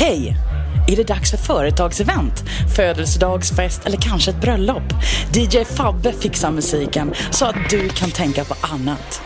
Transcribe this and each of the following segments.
Hej! Är det dags för företagsevent, födelsedagsfest eller kanske ett bröllop? DJ Fabbe fixar musiken så att du kan tänka på annat.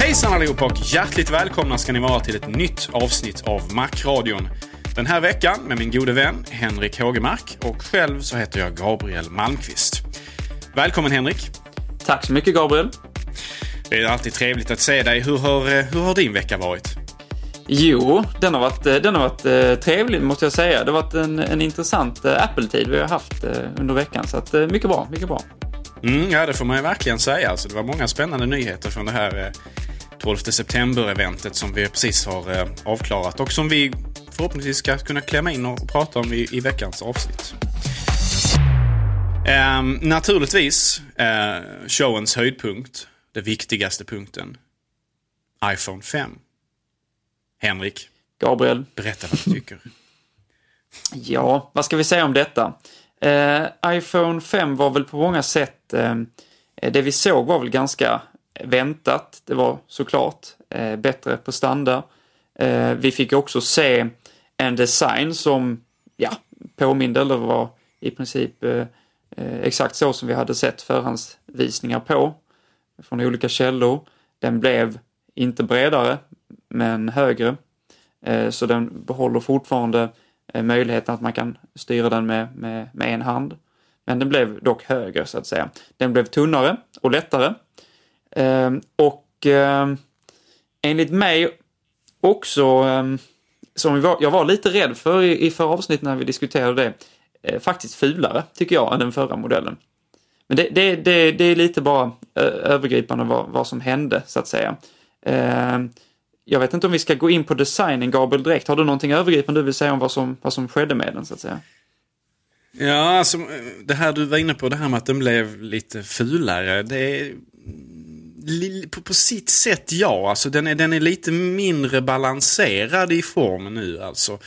Hejsan allihopa och hjärtligt välkomna ska ni vara till ett nytt avsnitt av Macradion. Den här veckan med min gode vän Henrik Hågemark och själv så heter jag Gabriel Malmqvist. Välkommen Henrik! Tack så mycket Gabriel. Det är alltid trevligt att se dig. Hur har, eh, hur har din vecka varit? Jo, den har varit, eh, den har varit eh, trevlig måste jag säga. Det har varit en, en intressant Apple-tid vi har haft under veckan. Så att, mycket bra, mycket bra. Mm, ja, det får man ju verkligen säga. Alltså, det var många spännande nyheter från det här eh, 12 september-eventet som vi precis har avklarat och som vi förhoppningsvis ska kunna klämma in och prata om i, i veckans avsnitt. Ehm, naturligtvis eh, showens höjdpunkt, den viktigaste punkten, iPhone 5. Henrik, Gabriel. berätta vad du tycker. Ja, vad ska vi säga om detta? Eh, iPhone 5 var väl på många sätt, eh, det vi såg var väl ganska väntat. Det var såklart eh, bättre på standard. Eh, vi fick också se en design som, ja, påminde eller var i princip eh, eh, exakt så som vi hade sett förhandsvisningar på från olika källor. Den blev inte bredare, men högre. Eh, Så den behåller fortfarande eh, möjligheten att man kan styra den med, med, med en hand. Men den blev dock högre så att säga. Den blev tunnare och lättare. Eh, Och eh, enligt mig också, eh, som var, jag var lite rädd för i, i förra avsnittet när vi diskuterade det, eh, faktiskt fulare tycker jag än den förra modellen. Men det, det, det, det är lite bara eh, övergripande vad, vad som hände så att säga. Eh, jag vet inte om vi ska gå in på designen, Gabriel, direkt. Har du någonting övergripande du vill säga om vad som, vad som skedde med den, så att säga? Ja, alltså eh, det här du var inne på, det här med att den blev lite fulare. Det på, på sitt sätt ja, alltså den är, den är lite mindre balanserad i form nu alltså.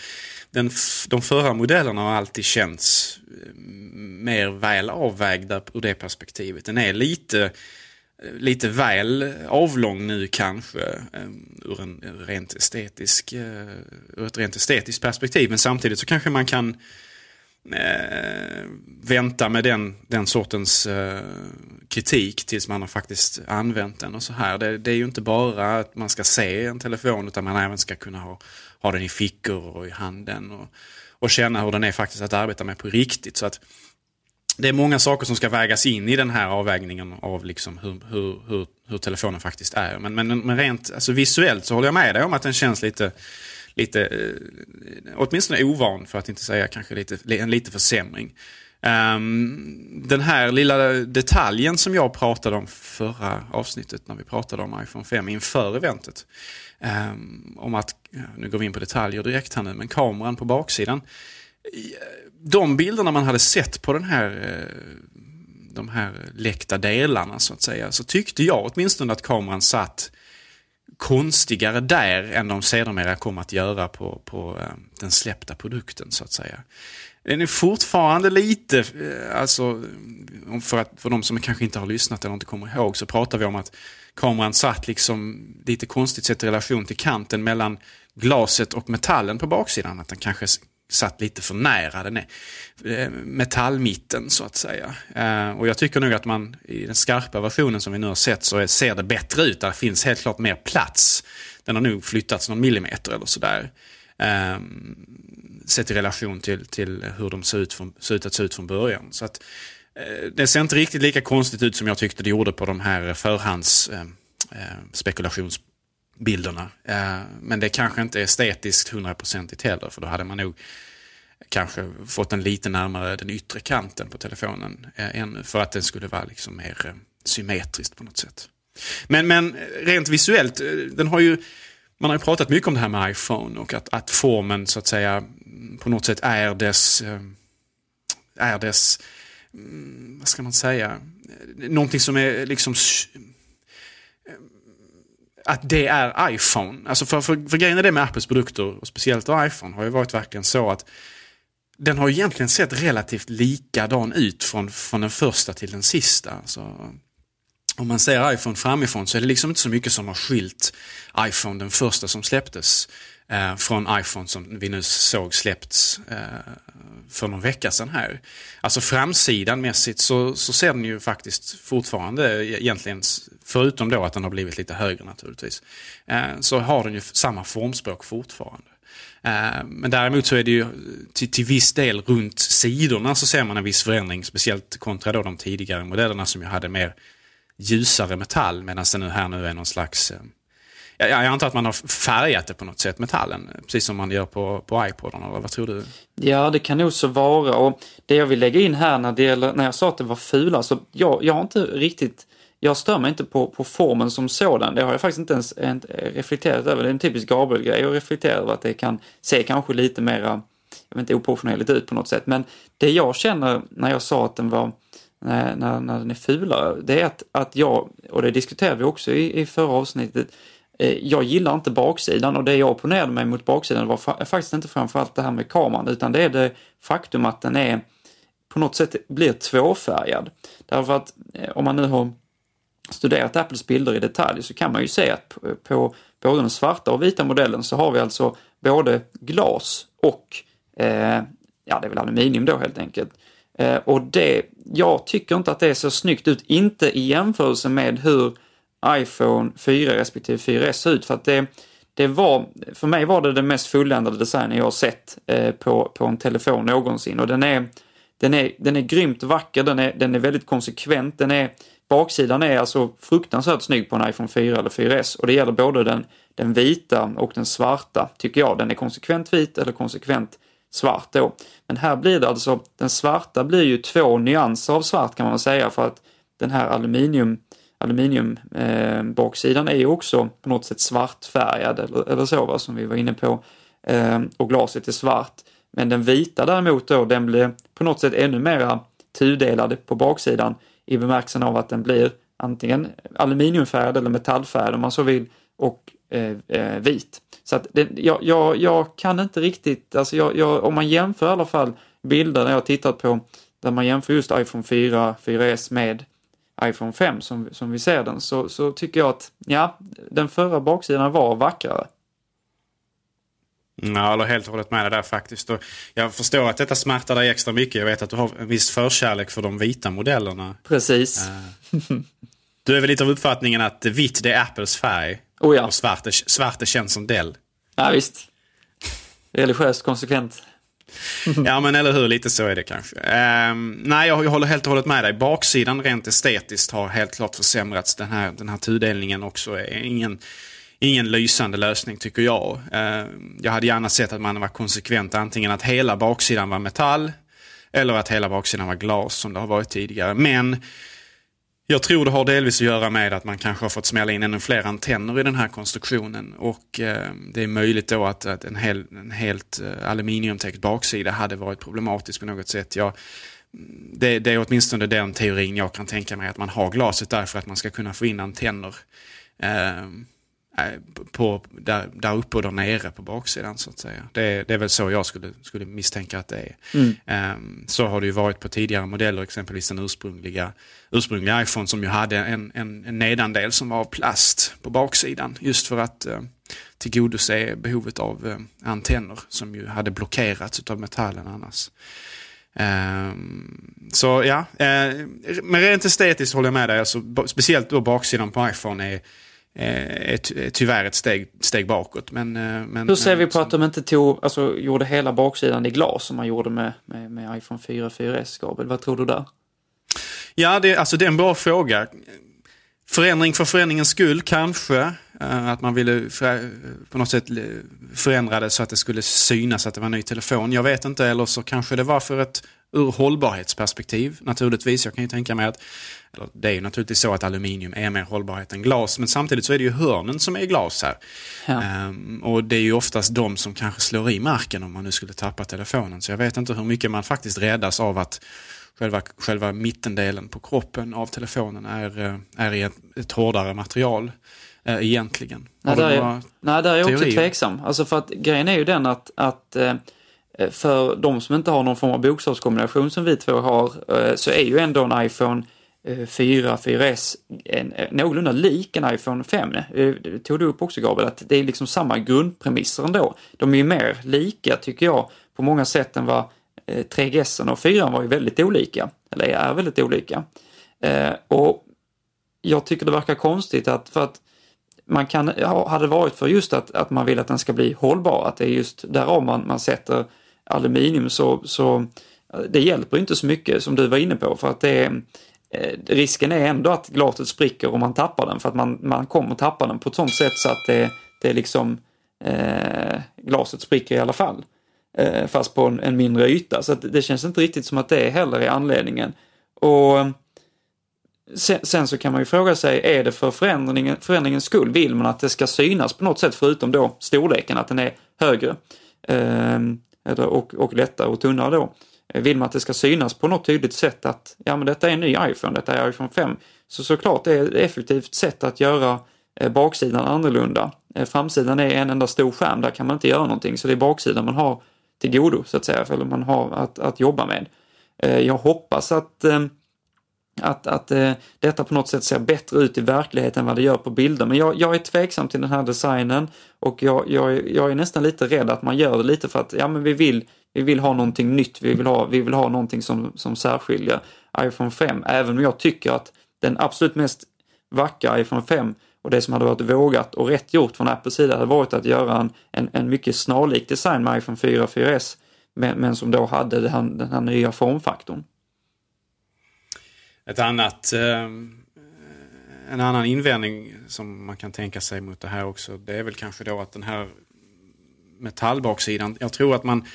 Den, de förra modellerna har alltid känts eh, mer väl avvägda ur det perspektivet. Den är lite, eh, lite väl avlång nu kanske eh, ur, en rent estetisk, ur ett rent estetiskt perspektiv. Men samtidigt så kanske man kan eh, vänta med den, den sortens eh, kritik tills man har faktiskt använt den och så här. Det, det är ju inte bara att man ska se en telefon utan man även ska kunna ha, ha den i fickor och i handen och, och känna hur den är faktiskt att arbeta med på riktigt. Så att det är många saker som ska vägas in i den här avvägningen av liksom hur, hur, hur, hur telefonen faktiskt är. Men, men, men rent alltså visuellt så håller jag med dig om att den känns lite, lite eh, åtminstone ovan för att inte säga kanske lite, en liten försämring. Um, den här lilla detaljen som jag pratade om förra avsnittet när vi pratade om iPhone 5 inför eventet. Um, om att, nu går vi in på detaljer direkt här nu, men kameran på baksidan. Eh, de bilderna man hade sett på den här, eh, de här läckta delarna så att säga, så tyckte jag åtminstone att kameran satt konstigare där än de sedermera kom att göra på, på eh, den släppta produkten så att säga. Den är fortfarande lite, eh, alltså för, att, för de som kanske inte har lyssnat eller inte kommer ihåg så pratar vi om att kameran satt liksom lite konstigt sett i relation till kanten mellan glaset och metallen på baksidan. Att den kanske satt lite för nära den är metallmitten så att säga. Eh, och jag tycker nog att man i den skarpa versionen som vi nu har sett så ser det bättre ut. Där finns helt klart mer plats. Den har nog flyttats någon millimeter eller sådär. Ehm, sett i relation till, till hur de ser ut, från, ser ut att se ut från början. Så att, eh, det ser inte riktigt lika konstigt ut som jag tyckte det gjorde på de här förhands eh, eh bilderna. Eh, men det kanske inte är estetiskt hundraprocentigt heller för då hade man nog kanske fått den lite närmare den yttre kanten på telefonen eh, ännu för att den skulle vara liksom mer eh, symmetriskt på något sätt. Men, men rent visuellt, den har ju man har ju pratat mycket om det här med iPhone och att, att formen så att säga mm, på något sätt är dess, är dess, mm, vad ska man säga, någonting som är liksom att det är iPhone. Alltså för, för, för grejen är det med Apples produkter, och speciellt iPhone, har ju varit verkligen så att den har egentligen sett relativt likadan ut från, från den första till den sista. Så om man ser iPhone framifrån så är det liksom inte så mycket som har skilt iPhone, den första som släpptes, eh, från iPhone som vi nu såg släppts eh, för någon vecka sedan här. Alltså framsidan mässigt så, så ser den ju faktiskt fortfarande e-, egentligen, förutom då att den har blivit lite högre naturligtvis, eh, så har den ju samma formspråk fortfarande. Eh, men däremot så är det ju till, till viss del runt sidorna så ser man en viss förändring, speciellt kontra då de tidigare modellerna som ju hade mer ljusare metall medan det nu här nu är någon slags eh, jag, jag antar att man har färgat det på något sätt, metallen, precis som man gör på, på iPoden, eller vad tror du? Ja, det kan nog så vara. Och det jag vill lägga in här när, det gäller, när jag sa att det var fula, så alltså, jag, jag har inte riktigt jag stör mig inte på, på formen som sådan. Det har jag faktiskt inte ens reflekterat över. Det är en typisk Gabriel-grej att reflektera över att det kan se kanske lite mera, jag vet inte, oproportionerligt ut på något sätt. Men det jag känner när jag sa att den var när, när, den är fulare, det är att, att jag, och det diskuterade vi också i, i förra avsnittet, Eh, jag gillar inte baksidan och det jag opponerade mig mot baksidan var faktiskt inte framförallt det här med kameran utan det är det faktum att den är på något sätt blir tvåfärgad. Därför att eh, om man nu har studerat Apples bilder i detalj så kan man ju se att på, på både den svarta och vita modellen så har vi alltså både glas och eh, ja, det är väl aluminium då helt enkelt. Eh, och det, jag tycker inte att det ser snyggt ut, inte i jämförelse med hur iPhone 4 respektive 4S ut. För att det, det var, för mig var det den mest fulländade designen jag har sett eh, på, på en telefon någonsin. Och den är, den är, den är grymt vacker, den är, den är väldigt konsekvent, den är, baksidan är alltså fruktansvärt snygg på en iPhone 4 eller 4S och det gäller både den, den vita och den svarta, tycker jag. Den är konsekvent vit eller konsekvent svart då. Men här blir det alltså, den svarta blir ju två nyanser av svart kan man säga för att den här aluminium aluminiumbaksidan eh, är ju också på något sätt svartfärgad eller, eller så va, som vi var inne på. Eh, och glaset är svart. Men den vita däremot då, den blir på något sätt ännu mera tudelad på baksidan i bemärkelsen av att den blir antingen aluminiumfärgad eller metallfärgad om man så vill och eh, eh vit. Så att det, jag, jag, jag, kan inte riktigt, alltså jag, jag, om man jämför i alla fall bilder jag har tittat på där man jämför just iPhone 4, 4S med iPhone 5 som, som vi ser den så, så tycker jag att ja, den förra baksidan var vackrare. Ja, jag håller helt och hållet med dig där faktiskt. Och jag förstår att detta smärtar dig extra mycket. Jag vet att du har en viss förkärlek för de vita modellerna. Precis. Uh, du är väl lite av uppfattningen att vitt det är Apples färg? Oh ja. Och svart är, svart är känns som Dell? Ja, visst. Religiöst konsekvent ja men eller hur, lite så är det kanske. Um, nej, jag, jag håller helt och hållet med dig. Baksidan rent estetiskt har helt klart försämrats. Den här, den här tudelningen också är ingen, ingen lysande lösning tycker jag. Uh, jag hade gärna sett att man var konsekvent antingen att hela baksidan var metall Eller att hela baksidan var glas som det har varit tidigare. Men jag tror det har delvis att göra med att man kanske har fått smälla in ännu fler antenner i den här konstruktionen. Och eh, det är möjligt då att, att en, hel, en helt eh, aluminiumtäckt baksida hade varit problematisk på något sätt. Jag, det, det, är åtminstone den teorin jag kan tänka mig att man har glaset där för att man ska kunna få in antenner. Eh, Eh, på, där, där uppe och där nere på baksidan så att säga. Det, det är väl så jag skulle, skulle misstänka att det är. Mm. Um, så har det ju varit på tidigare modeller, exempelvis den ursprungliga, ursprungliga iPhone som ju hade en, en, en nedandel som var av plast på baksidan. Just för att uh, tillgodose behovet av uh, antenner som ju hade blockerats av metallen annars. Um, så ja, uh, men rent estetiskt håller jag med dig. Alltså, speciellt då baksidan på iPhone är är eh, tyvärr ett steg, steg bakåt. Men, eh, men, Hur ser vi på att de inte tog, alltså, gjorde hela baksidan i glas som man gjorde med, med, med iPhone 4 4S, Gabriel? Vad tror du där? Ja, det, alltså, det är en bra fråga. Förändring för förändringens skull kanske. Eh, att man ville på något sätt förändra det så att det skulle synas att det var en ny telefon. Jag vet inte, eller så kanske det var för ett ur hållbarhetsperspektiv naturligtvis. Jag kan ju tänka mig att det är ju naturligtvis så att aluminium är mer hållbarhet än glas, men samtidigt så är det ju hörnen som är glas här. Ja. Um, och det är ju oftast de som kanske slår i marken om man nu skulle tappa telefonen. Så jag vet inte hur mycket man faktiskt räddas av att själva, själva mittendelen på kroppen av telefonen är, eh, är i ett, ett hårdare material äh, egentligen. Nej, där är, nej, där är jag också tveksam. Alltså för att grejen är ju den att, att äh, för de som inte har någon form av bokstavskombination som vi två har så är ju ändå en iPhone Eh, 4, 4S en, eh, någorlunda lik en iPhone 5. Eh, det tog du upp också Gabriel, att det är liksom samma grundpremisser ändå. De är ju mer lika tycker jag på många sätt än vad 3GS och 4 var ju väldigt olika, eller är väldigt olika. Och jag tycker det verkar konstigt att för att man kan, hade varit för just att, att man vill att den ska bli hållbar, att det är just därav man, man sätter aluminium så, så det hjälper inte så mycket som du var inne på för att det är Eh, risken är ändå att glaset spricker om man tappar den för att man, man kommer tappa den på ett sånt sätt så att det, det liksom eh, glaset spricker i alla fall. Eh, fast på en, en, mindre yta. Så det känns inte riktigt som att det heller är anledningen. Och eh, sen, sen, så kan man ju fråga sig, är det för förändringen, förändringens skull? Vill man att det ska synas på något sätt förutom då storleken, att den är högre eh, och, och lättare och tunnare då? Vill man att det ska synas på något tydligt sätt att ja men detta är en ny iPhone, detta är iPhone 5. Så såklart det är ett effektivt sätt att göra eh, baksidan annorlunda. Eh, framsidan är en enda stor skärm, där kan man inte göra någonting. Så det är baksidan man har till godo så att säga, eller man har att, att jobba med. Eh, jag hoppas att att, att detta på något sätt ser bättre ut i verkligheten än vad det gör på bilder. Men jag, jag är tveksam till den här designen och jag, jag, jag, är nästan lite rädd att man gör det lite för att ja, men vi, vill, vi vill ha någonting nytt, vi vill ha, vi vill ha någonting som, som särskiljer iPhone 5. Även om jag tycker att den absolut mest vackra iPhone 5 och det som hade varit vågat och rätt gjort från Apples sida hade varit att göra en, en, en mycket snarlik design med iPhone 4 och 4S men, men som då hade den här, den här nya formfaktorn. Ett annat, eh, en annan invändning som man kan tänka sig mot det här också, det är väl kanske då att den här metallbaksidan, jag tror att man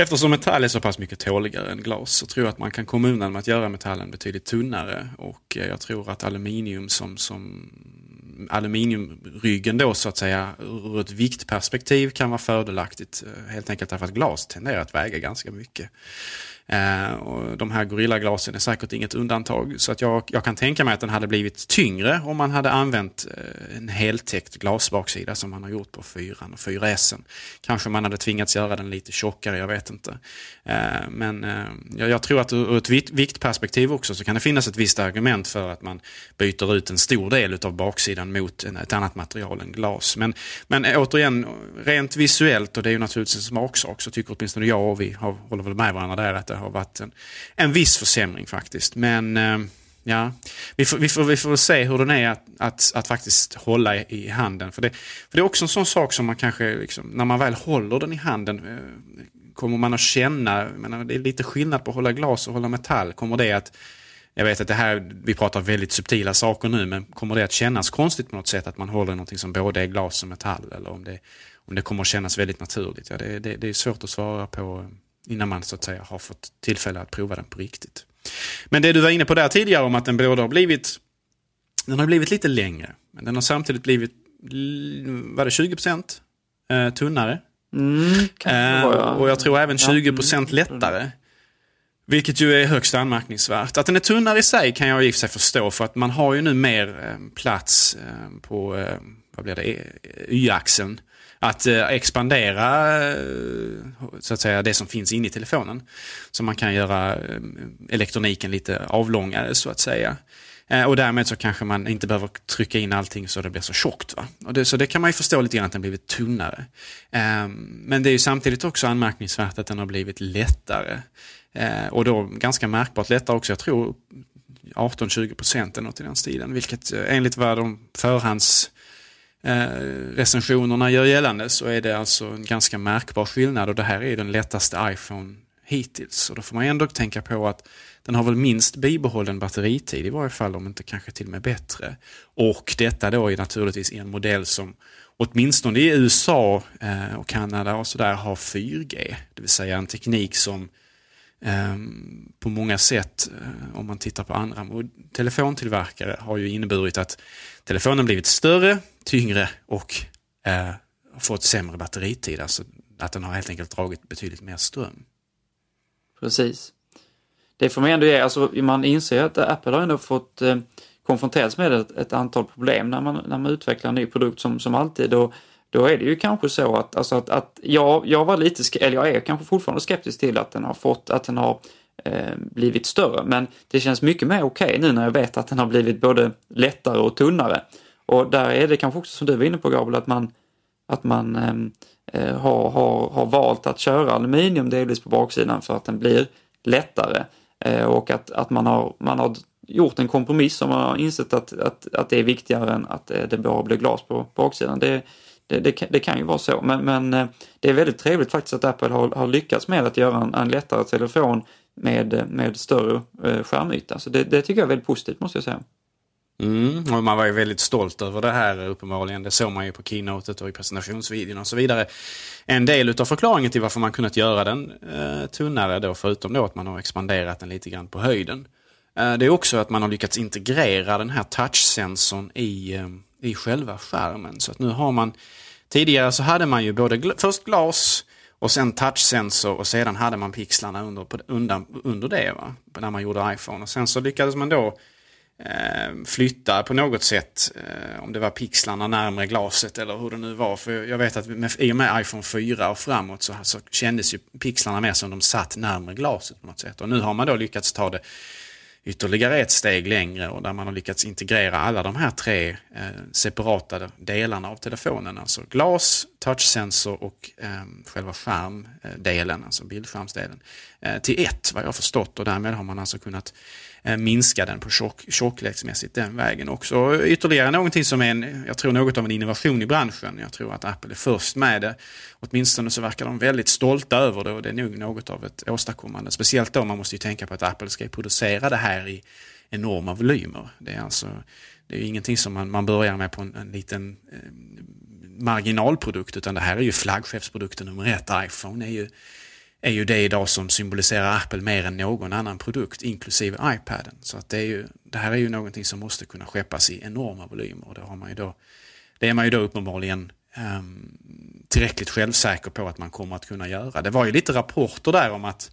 Eftersom metall är så pass mycket tåligare än glas så tror jag att man kan komma undan med att göra metallen betydligt tunnare. Och eh, jag tror att aluminium som, som aluminiumryggen då så att säga ur ett viktperspektiv kan vara fördelaktigt. Eh, helt enkelt därför att glas tenderar att väga ganska mycket. Eh, och de här gorillaglasen är säkert inget undantag. Så att jag, jag, kan tänka mig att den hade blivit tyngre om man hade använt eh, en heltäckt glasbaksida som man har gjort på 4 och 4S. Kanske man hade tvingats göra den lite tjockare, jag vet inte. Eh, men eh, jag, jag, tror att ur, ur ett viktperspektiv också så kan det finnas ett visst argument för att man byter ut en stor del av baksidan mot en, ett annat material än glas. Men, men eh, återigen, rent visuellt, och det är ju naturligtvis en smaksak, så tycker åtminstone jag och vi har, håller väl med varandra där, att det har varit en, en viss försämring faktiskt. Men eh, ja, vi får, vi, får, vi får se hur den är att, att, att faktiskt hålla i, i handen. För det, för det är också en sån sak som man kanske, liksom, när man väl håller den i handen, eh, kommer man att känna, menar, det är lite skillnad på att hålla glas och hålla metall. Kommer det att jag vet att det här, vi pratar väldigt subtila saker nu, men kommer det att kännas konstigt på något sätt att man håller någonting som både är glas och metall? Eller om det, om det kommer att kännas väldigt naturligt? Ja, det, det, det är svårt att svara på eh, innan man så att säga har fått tillfälle att prova den på riktigt. Men det du var inne på där tidigare om att den både har blivit, den har blivit lite längre, men den har samtidigt blivit, var det 20% eh, tunnare? Mm, eh, och jag tror även 20% lättare. Vilket ju är högst anmärkningsvärt. Att den är tunnare i sig kan jag i och för sig förstå för att man har ju nu mer eh, plats eh, på, vad blir det, y-axeln. Att eh, expandera eh, så att säga det som finns inne i telefonen. Så man kan göra eh, elektroniken lite avlångare så att säga. Och därmed så kanske man inte behöver trycka in allting så det blir så tjockt. Va? Och det, så det kan man ju förstå lite grann att den blivit tunnare. Ehm, men det är ju samtidigt också anmärkningsvärt att den har blivit lättare. Och då ganska märkbart lättare också, jag tror 18-20 procent eller något i den stilen. Vilket enligt vad de förhands Eh, recensionerna gör gällande så är det alltså en ganska märkbar skillnad och det här är den lättaste iPhone hittills. Och då får man ändå tänka på att den har väl minst bibehållen batteritid i varje fall, om inte kanske till och med bättre. Och detta då är naturligtvis en modell som åtminstone i USA eh, och Kanada och sådär har 4G. Det vill säga en teknik som ehm, på många sätt, eh, om man tittar på andra telefontillverkare, har ju inneburit att telefonen blivit större, tyngre och eh, fått sämre batteritid. Alltså att den har helt enkelt dragit betydligt mer ström. Precis. Det får man ändå ge, alltså man inser att Apple har ändå fått eh, konfronteras med ett, ett, antal problem när man, när man utvecklar en ny produkt som, som alltid. Och då är det ju kanske så att, alltså att, att jag, jag var lite, eller jag är kanske fortfarande skeptisk till att den har fått, att den har eh, blivit större. Men det känns mycket mer okej okay nu när jag vet att den har blivit både lättare och tunnare. Och där är det kanske också som du var inne på Gabriel, att man, att man ehm, eh, har, har, har valt att köra aluminium delvis på baksidan för att den blir lättare. Eh, och att, att man, har, man har gjort en kompromiss och man har insett att, att, att det är viktigare än att eh, det bara blir glas på baksidan. Det, det, det, det, kan ju vara så, men, men eh, det är väldigt trevligt faktiskt att Apple har, har lyckats med att göra en, en lättare telefon med, med större eh, skärmyta. Så det, det, tycker jag är väldigt positivt måste jag säga. Mm, och man var ju väldigt stolt över det här uppenbarligen. Det såg man ju på keynotet och i presentationsvideon och så vidare. En del av förklaringen till varför man kunnat göra den eh, tunnare då, förutom då att man har expanderat den lite grann på höjden. Eh, det är också att man har lyckats integrera den här touchsensorn i, eh, i själva skärmen. Så att nu har man Tidigare så hade man ju både gl först glas och sen touchsensor och sedan hade man pixlarna under, under, under det va? när man gjorde iPhone. Och sen så lyckades man då flyttar flytta på något sätt, eh, om det var pixlarna närmre glaset eller hur det nu var. För jag vet att med, i och med iPhone 4 och framåt så, så kändes ju pixlarna mer som de satt närmre glaset på något sätt. Och nu har man då lyckats ta det ytterligare ett steg längre och där man har lyckats integrera alla de här tre eh, separata delarna av telefonen. Alltså glas, touchsensor och eh, själva skärmdelen, alltså bildskärmsdelen, eh, till ett vad jag har förstått och därmed har man alltså kunnat eh, minska den på tjock, tjockleksmässigt den vägen också. Ytterligare någonting som är en, jag tror något av en innovation i branschen. Jag tror att Apple är först med det. Åtminstone så verkar de väldigt stolta över det och det är nog något av ett åstadkommande. Speciellt då man måste ju tänka på att Apple ska producera det här i enorma volymer. Det är alltså det är ingenting som man, man börjar med på en, en liten eh, marginalprodukt utan det här är ju flaggskeppsprodukten nummer ett. iPhone är ju är ju det idag som symboliserar Apple mer än någon annan produkt, inklusive iPaden. Så att det, är ju, det här är ju någonting som måste kunna skeppas i enorma volymer. Och det, har man ju då, det är man ju då uppenbarligen eh, tillräckligt självsäker på att man kommer att kunna göra. Det var ju lite rapporter där om att,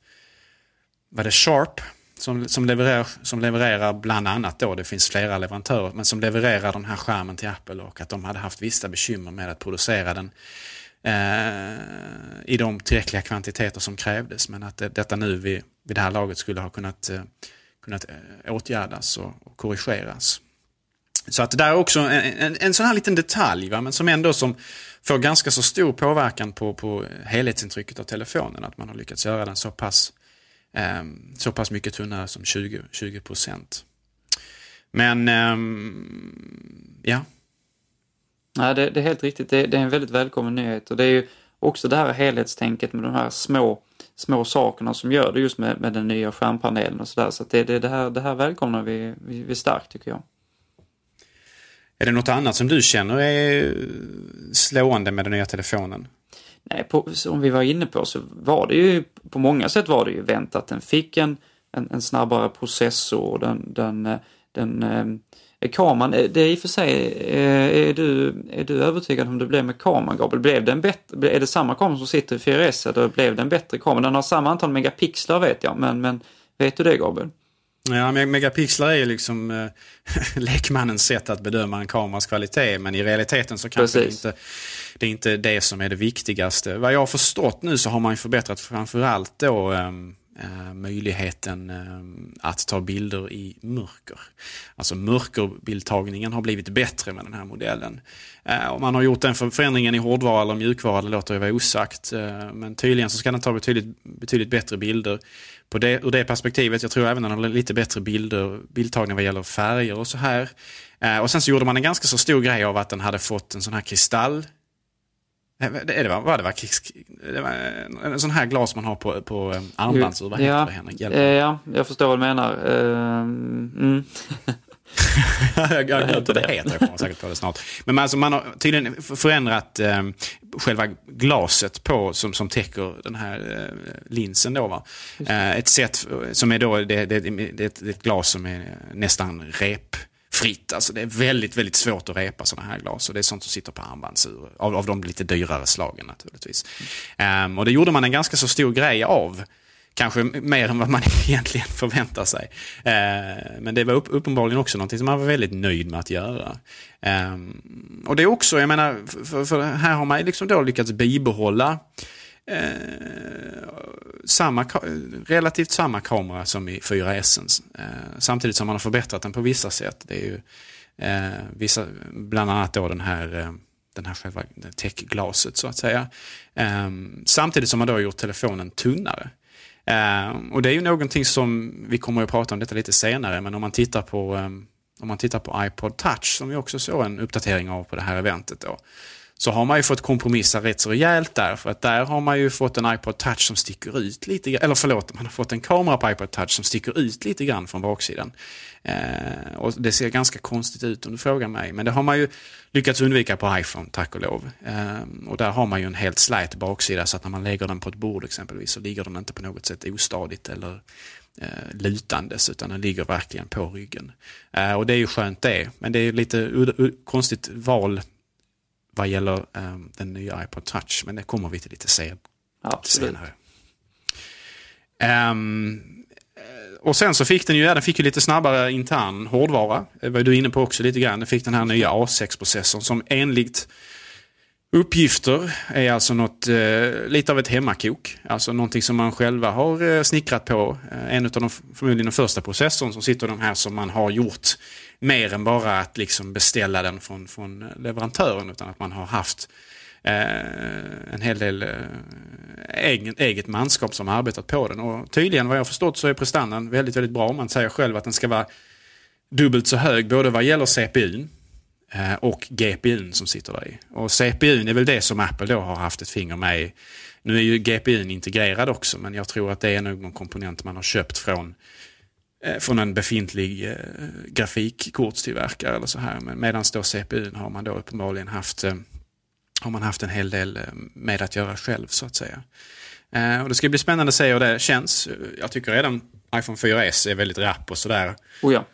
var det Sharp som, som, levererar, som levererar bland annat då, det finns flera leverantörer, men som levererar den här skärmen till Apple och att de hade haft vissa bekymmer med att producera den eh, i de tillräckliga kvantiteter som krävdes. Men att det, detta nu vid, vid det här laget skulle ha kunnat, eh, kunnat eh, åtgärdas och, och korrigeras. Så att det där är också en, en, en sån här liten detalj, va? men som ändå som får ganska så stor påverkan på, på helhetsintrycket av telefonen. Att man har lyckats göra den så pass, eh, så pass mycket tunnare som 20, 20 Men eh, ja, Nej, det, det, är helt riktigt. Det, det, är en väldigt välkommen nyhet och det är ju också det här helhetstänket med de här små, små sakerna som gör det just med, med den nya skärmpanelen och sådär. Så, så det, det, det, här, det här välkomnar vi, vi, vi starkt tycker jag. Är det något annat som du känner är slående med den nya telefonen? Nej, på, som vi var inne på så var det ju på många sätt var det ju väntat. Den fick en, en, en snabbare processor. Den, den, eh, den, den kameran, det är i och för sig, är du, är du övertygad om det blev med kameran Gabriel? Blev den bättre, är det samma kamera som sitter i 4S eller blev den bättre kamera? Den har samma antal megapixlar vet jag, men, men vet du det Gabriel? Ja, megapixlar är ju liksom eh, lekmannens sätt att bedöma en kameras kvalitet. Men i realiteten så kanske det inte, det är inte det som är det viktigaste. Vad jag har förstått nu så har man förbättrat framförallt då ehm, eh, möjligheten eh, att ta bilder i mörker. Alltså mörkerbildtagningen har blivit bättre med den här modellen. Eh, om man har gjort den förändringen i hårdvara eller mjukvara, det låter jag vara osagt. Eh, men tydligen så ska den ta betydligt, betydligt bättre bilder på det, ur det perspektivet. Jag tror även den har lite bättre bilder, bildtagning vad gäller färger och så här. Eh, och sen så gjorde man en ganska så stor grej av att den hade fått en sån här kristall det, det var, det var, det var en sån här glas man har på, på eh, armbandsur. Vad heter ja, det Henrik? Ja, jag förstår vad du menar. Uh, mm. jag har glömt vad det heter, jag kommer säkert på det snart. Men alltså, man har tydligen förändrat eh, själva glaset på, som, som täcker den här eh, linsen. Då, va? Eh, ett sätt som är då, det, det, det, det är ett glas som är nästan rep fritt. Alltså det är väldigt, väldigt svårt att repa sådana här glas. Och det är sånt som sitter på armbandsur. Av, av de lite dyrare slagen naturligtvis. Um, och det gjorde man en ganska så stor grej av. Kanske mer än vad man egentligen förväntar sig. Ehm, men det var upp, uppenbarligen också någonting som man var väldigt nöjd med att göra. Ehm, och det är också, jag menar, för, för här har man liksom då lyckats bibehålla eh, samma, relativt samma kamera som i 4S. Eh, samtidigt som man har förbättrat den på vissa sätt. Det är ju, eh, vissa, bland annat då den här eh, den här själva täckglaset så att säga. Eh, samtidigt som man då har gjort telefonen tunnare. Eh, och det är ju någonting som, vi kommer att prata om detta lite senare, men om man tittar på, om man tittar på iPod Touch, som vi också såg en uppdatering av på det här eventet då, så har man ju fått kompromissa rätt så rejält där. För att där har man ju fått en iPod Touch som sticker ut lite grann. Eller förlåt, man har fått en kamera på iPod Touch som sticker ut lite grann från baksidan. Eh, och det ser ganska konstigt ut om du frågar mig. Men det har man ju lyckats undvika på iPhone, tack och lov. Eh, och där har man ju en helt slät baksida så att när man lägger den på ett bord exempelvis så ligger den inte på något sätt ostadigt eller eh, lutandes utan den ligger verkligen på ryggen. Eh, och det är ju skönt det. Men det är lite konstigt val vad gäller um, den nya iPod Touch. Men det kommer vi till lite sen Absolut. senare. Um, och sen så fick den ju, ja, den fick ju lite snabbare intern hårdvara. Det var du inne på också lite grann. Den fick den här nya A6-processorn som enligt uppgifter är alltså något, eh, lite av ett hemmakok. Alltså någonting som man själva har eh, snickrat på. Eh, en av de, förmodligen den första processorn som sitter de här som man har gjort mer än bara att liksom beställa den från, från leverantören utan att man har haft eh, en hel del eh, egen, eget manskap som har arbetat på den. Och tydligen vad jag har förstått så är prestandan väldigt, väldigt bra. Man säger själv att den ska vara dubbelt så hög både vad gäller CPUn eh, och GPUn som sitter där i. Och CPUn är väl det som Apple då har haft ett finger med i. Nu är ju GPUn integrerad också men jag tror att det är nog någon komponent man har köpt från Eh, från en befintlig eh, grafikkortstillverkare eller så här. Men medan då CPUn har man då uppenbarligen haft, eh, har man haft en hel del eh, med att göra själv så att säga. Eh, och det ska bli spännande att se hur det känns. Jag tycker redan iPhone 4S är väldigt rapp och sådär. Oh ja.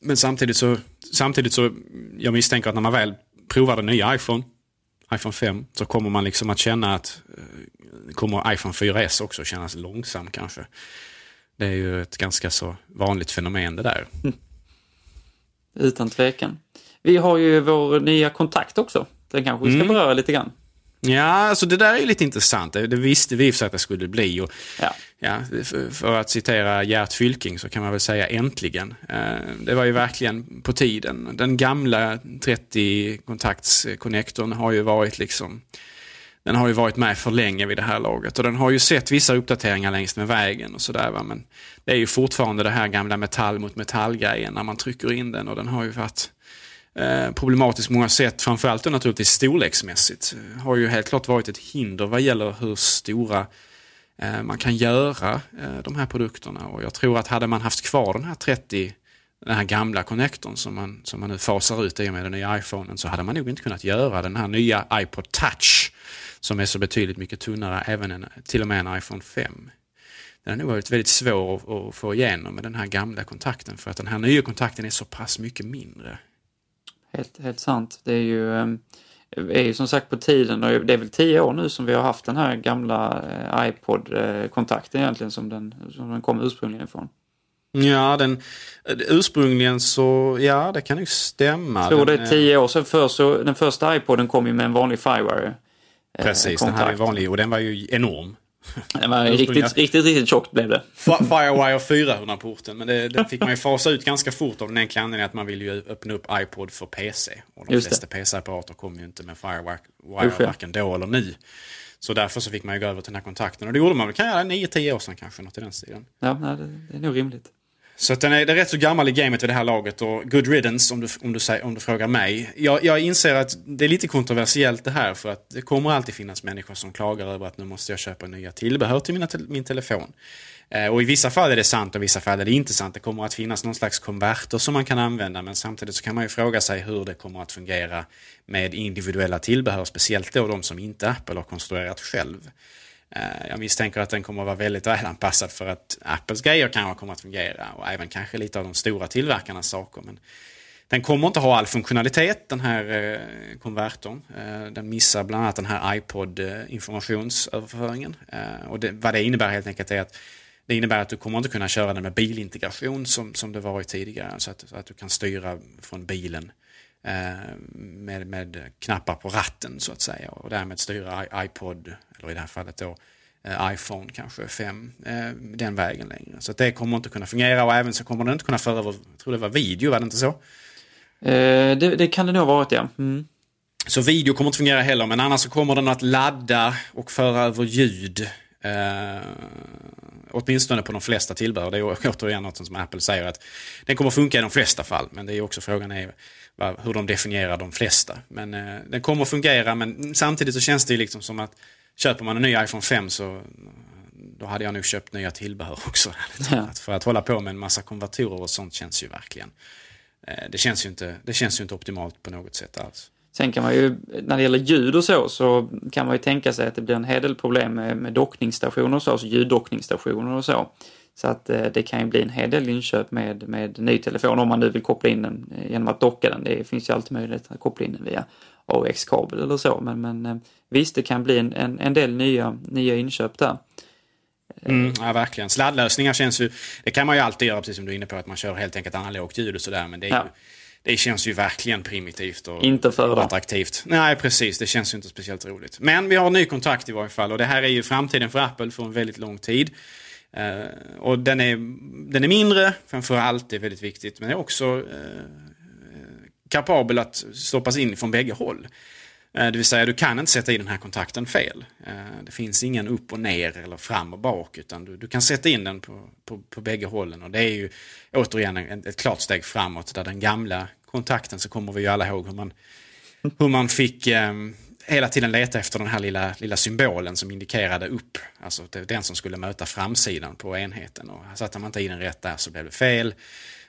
Men samtidigt så, samtidigt så, jag misstänker att när man väl provar den nya iPhone, iPhone 5, så kommer man liksom att känna att, eh, kommer iPhone 4S också kännas långsam kanske. Det är ju ett ganska så vanligt fenomen det där. Mm. Utan tvekan. Vi har ju vår nya kontakt också. Den kanske vi ska mm. beröra lite grann. Ja, alltså det där är ju lite intressant. Det visste vi för att det skulle bli. Och, ja. Ja, för, för, att citera Gert Fylking så kan man väl säga äntligen. Eh, det var ju verkligen på tiden. Den gamla 30 kontaktskonnektorn har ju varit liksom den har ju varit med för länge vid det här laget och den har ju sett vissa uppdateringar längs med vägen och sådär. Men det är ju fortfarande det här gamla metall mot metall-grejen när man trycker in den och den har ju varit eh, problematisk på många sätt. Framförallt då naturligtvis storleksmässigt. Eh, har ju helt klart varit ett hinder vad gäller hur stora eh, man kan göra eh, de här produkterna. Och jag tror att hade man haft kvar den här 30 den här gamla connectorn som man, som man nu fasar ut i och med den nya iPhonen så hade man nog inte kunnat göra den här nya iPod Touch som är så betydligt mycket tunnare, även en, till och med en iPhone 5. Den har nog varit väldigt svår att, få igenom med den här gamla kontakten för att den här nya kontakten är så pass mycket mindre. Helt, helt sant. Det är ju, ehm, är ju som sagt på tiden och det är väl tio år nu som vi har haft den här gamla eh, iPod-kontakten egentligen som den, som den kom ursprungligen ifrån. Ja, den, ursprungligen så, ja det kan ju stämma. Jag tror den, det är tio år sedan för, så den första iPoden kom ju med en vanlig Firewire. Eh, Precis, den här är vanlig och den var ju enorm. Den var riktigt, riktigt, riktigt tjockt blev det. Firewire 400-porten, men det, det, fick man ju fasa ut ganska fort av den enkla anledningen att man vill ju öppna upp iPod för PC. Och de Just flesta PC-apparater kommer ju inte med Firewire varken då eller nu. Så därför så fick man ju gå över till den här kontakten. Och det gjorde man väl kan 9-10 år sedan kanske, något i den stilen. Ja, det är nog rimligt. Så att den är, den är rätt så gammal i gamet vid det här laget och good riddance om du, om du, om du frågar mig. Jag, jag inser att det är lite kontroversiellt det här för att det kommer alltid finnas människor som klagar över att nu måste jag köpa nya tillbehör till mina, min telefon. Eh, och i vissa fall är det sant och i vissa fall är det inte sant. Det kommer att finnas någon slags konverter som man kan använda men samtidigt så kan man ju fråga sig hur det kommer att fungera med individuella tillbehör, speciellt då de som inte Apple har konstruerat själv. Eh, jag misstänker att den kommer att vara väldigt välanpassad för att Apples grejer kanske kommer att fungera och även kanske lite av de stora tillverkarnas saker. Men den kommer inte ha all funktionalitet den här konvertern. konvertorn. Eh, den missar bland annat den här iPod informationsöverföringen. Och det, vad det innebär helt enkelt är att det innebär att du kommer inte kunna köra den med bilintegration som, som det varit tidigare. Så att, så att du kan styra från bilen med, med knappar på ratten så att säga och därmed styra iPod eller i det här fallet då eh, iPhone kanske 5, eh, den vägen längre. Så det kommer inte kunna fungera och även så kommer den inte kunna föra över, jag tror det var video, var det inte så? Eh, det, det, kan det nog ha varit ja. Mm. Så video kommer inte fungera heller, men annars så kommer den att ladda och föra över ljud. Eh, åtminstone på de flesta tillbehör. Det är återigen något som Apple säger att den kommer funka i de flesta fall. Men det är också frågan är hur de definierar de flesta. Men eh, den kommer fungera men samtidigt så känns det ju liksom som att köper man en ny iPhone 5 så då hade jag nog köpt nya tillbehör också. Ja. För att hålla på med en massa konvertorer och sånt känns ju verkligen. Eh, det känns ju inte, det känns ju inte optimalt på något sätt alls. Sen kan man ju, när det gäller ljud och så, så kan man ju tänka sig att det blir en hel del problem med, med dockningsstationer och så, alltså ljuddockningsstationer och så. Så att eh, det kan ju bli en hel del inköp med, med ny telefon om man nu vill koppla in den eh, genom att docka den. Det finns ju alltid möjlighet att koppla in den via AUX-kabel eller så. Men, men eh, visst, det kan bli en, en, en del nya, nya inköp där. Mm, ja, verkligen. Sladdlösningar känns ju... Det kan man ju alltid göra, precis som du är inne på, att man kör helt enkelt analogt ljud och sådär. Men det, ja. ju, det känns ju verkligen primitivt och inte för attraktivt. Nej, precis. Det känns ju inte speciellt roligt. Men vi har en ny kontakt i varje fall och det här är ju framtiden för Apple för en väldigt lång tid. Uh, och den är, den är mindre, framför allt, det är väldigt viktigt, men är också uh, kapabel att stoppas in från bägge håll. Eh, det vill säga, du kan inte sätta i den här kontakten fel. Eh, det finns ingen upp och ner eller fram och bak, utan du, du kan sätta in den på, på, på bägge hållen. Och det är ju återigen ett, ett klart steg framåt, där den gamla kontakten så kommer vi ju alla ihåg hur man, hur man fick eh, hela tiden leta efter den här lilla, lilla symbolen som indikerade upp. Alltså den som skulle möta framsidan på enheten. Och satte man inte i den rätt där så blev det fel.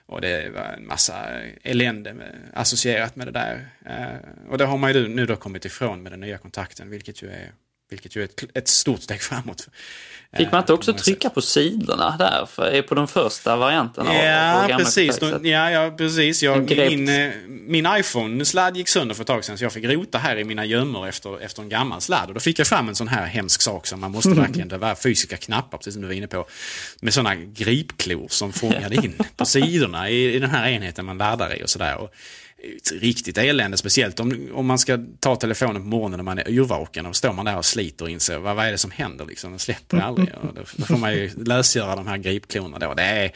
Och det var en massa elände med, associerat med det där. Eh, och det har man ju nu då kommit ifrån med den nya kontakten, vilket ju är vilket ju är ett, ett stort steg framåt. Fick man inte också trycka på sidorna där? För, på de första varianterna? Ja, precis. ja, ja, precis. Jag, min, eh, min iPhone-sladd gick sönder för ett tag sedan så jag fick rota här i mina gömmor efter, efter en gammal sladd. Och då fick jag fram en sån här hemsk sak som man måste verkligen, det var fysiska knappar, precis som du var inne på. Med sådana gripklor som fångade in på sidorna i, i den här enheten man laddar i och sådär riktigt elände, speciellt om, om man ska ta telefonen på morgonen när man är yrvaken och står man där och sliter och inser vad, vad är det som händer liksom, den släpper aldrig. Och då, då får man ju lösgöra de här gripklorna då. Det är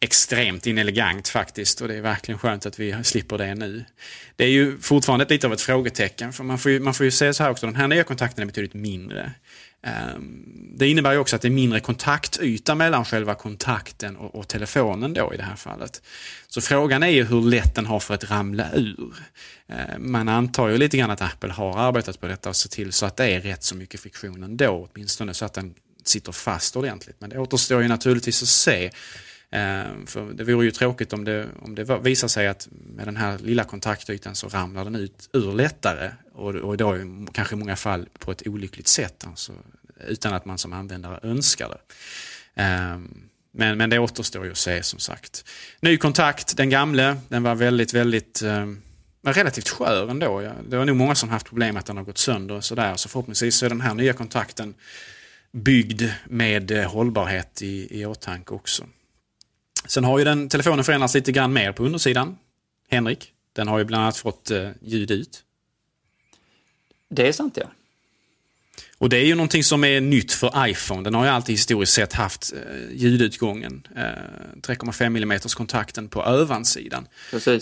extremt inelegant faktiskt och det är verkligen skönt att vi slipper det nu. Det är ju fortfarande lite av ett frågetecken för man får ju, man får ju se så här också, den här nya kontakten är betydligt mindre. Ehm, det innebär ju också att det är mindre kontaktyta mellan själva kontakten och, och, telefonen då i det här fallet. Så frågan är ju hur lätt den har för att ramla ur. Ehm, man antar ju lite grann att Apple har arbetat på detta och sett till så att det är rätt så mycket friktion ändå, åtminstone så att den sitter fast ordentligt. Men det återstår ju naturligtvis att se ehm, för det vore ju tråkigt om det, om det visar sig att med den här lilla kontaktytan så ramlar den ut ur lättare och, och då kanske i många fall på ett olyckligt sätt. Alltså, utan att man som användare önskar det. Ehm, men, men det återstår ju att se som sagt. Ny kontakt, den gamle, den var väldigt, väldigt ehm, relativt skör ändå. Det var nog många som haft problem med att den har gått sönder och sådär. Så förhoppningsvis så är den här nya kontakten byggd med eh, hållbarhet i, i åtanke också. Sen har ju den telefonen förändrats lite grann mer på undersidan. Henrik, den har ju bland annat fått eh, ljud ut. Det är sant ja. Och det är ju någonting som är nytt för iPhone. Den har ju alltid historiskt sett haft eh, ljudutgången. Eh, 3,5 mm kontakten på ovansidan.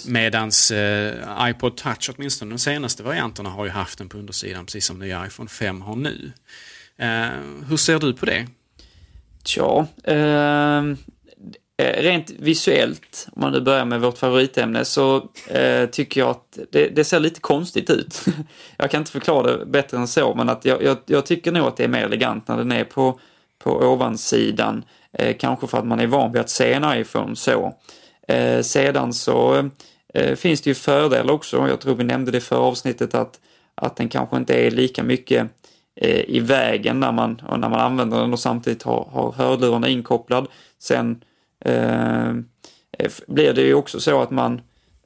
Medans eh, iPod Touch, åtminstone de senaste varianterna, har ju haft den på undersidan precis som nya iPhone 5 har nu. Eh, hur ser du på det? Tja, eh, Eh, rent visuellt, om man nu börjar med vårt favoritämne, så eh, tycker jag att det, det, ser lite konstigt ut. jag kan inte förklara det bättre än så, men att jag, jag, jag, tycker nog att det är mer elegant när den är på, på ovansidan. Eh, kanske för att man är van vid att se en iPhone så. Eh, sedan så eh, finns det ju fördelar också. Jag tror vi nämnde det för avsnittet att, att den kanske inte är lika mycket eh, i vägen när man, när man använder den och samtidigt har, har hörlurarna inkopplad. Sen eh, blir det ju också så att man,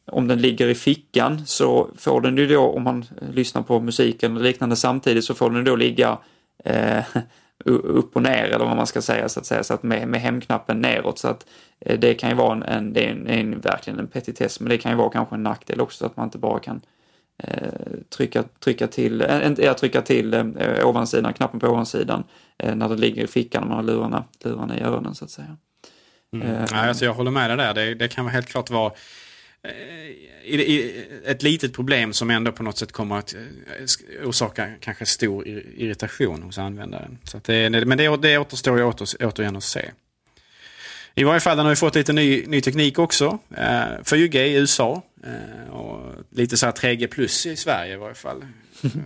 om den ligger i fickan så får den ju då, om man lyssnar på musiken eller liknande samtidigt, så får den då ligga eh, upp och ner eller vad man ska säga så att säga, så att med, med hemknappen neråt. Så att eh, det kan ju vara en, en det är en, en, verkligen en petitess, men det kan ju vara kanske en nackdel också så att man inte bara kan eh, trycka, trycka till, äh, trycka till eh, ovansidan, knappen på ovansidan eh, när det ligger i fickan och man har lurarna, lurarna i öronen så att säga. Mm. Eh, ja, alltså jag håller med dig där. Det, det kan helt klart vara ett litet problem som ändå på något sätt kommer att orsaka kanske stor irritation hos användaren. Så det, men det, det återstår ju åter, återigen att se. I varje fall den har ju fått lite ny, ny teknik också. 4G i USA och lite så här 3G plus i Sverige i varje fall.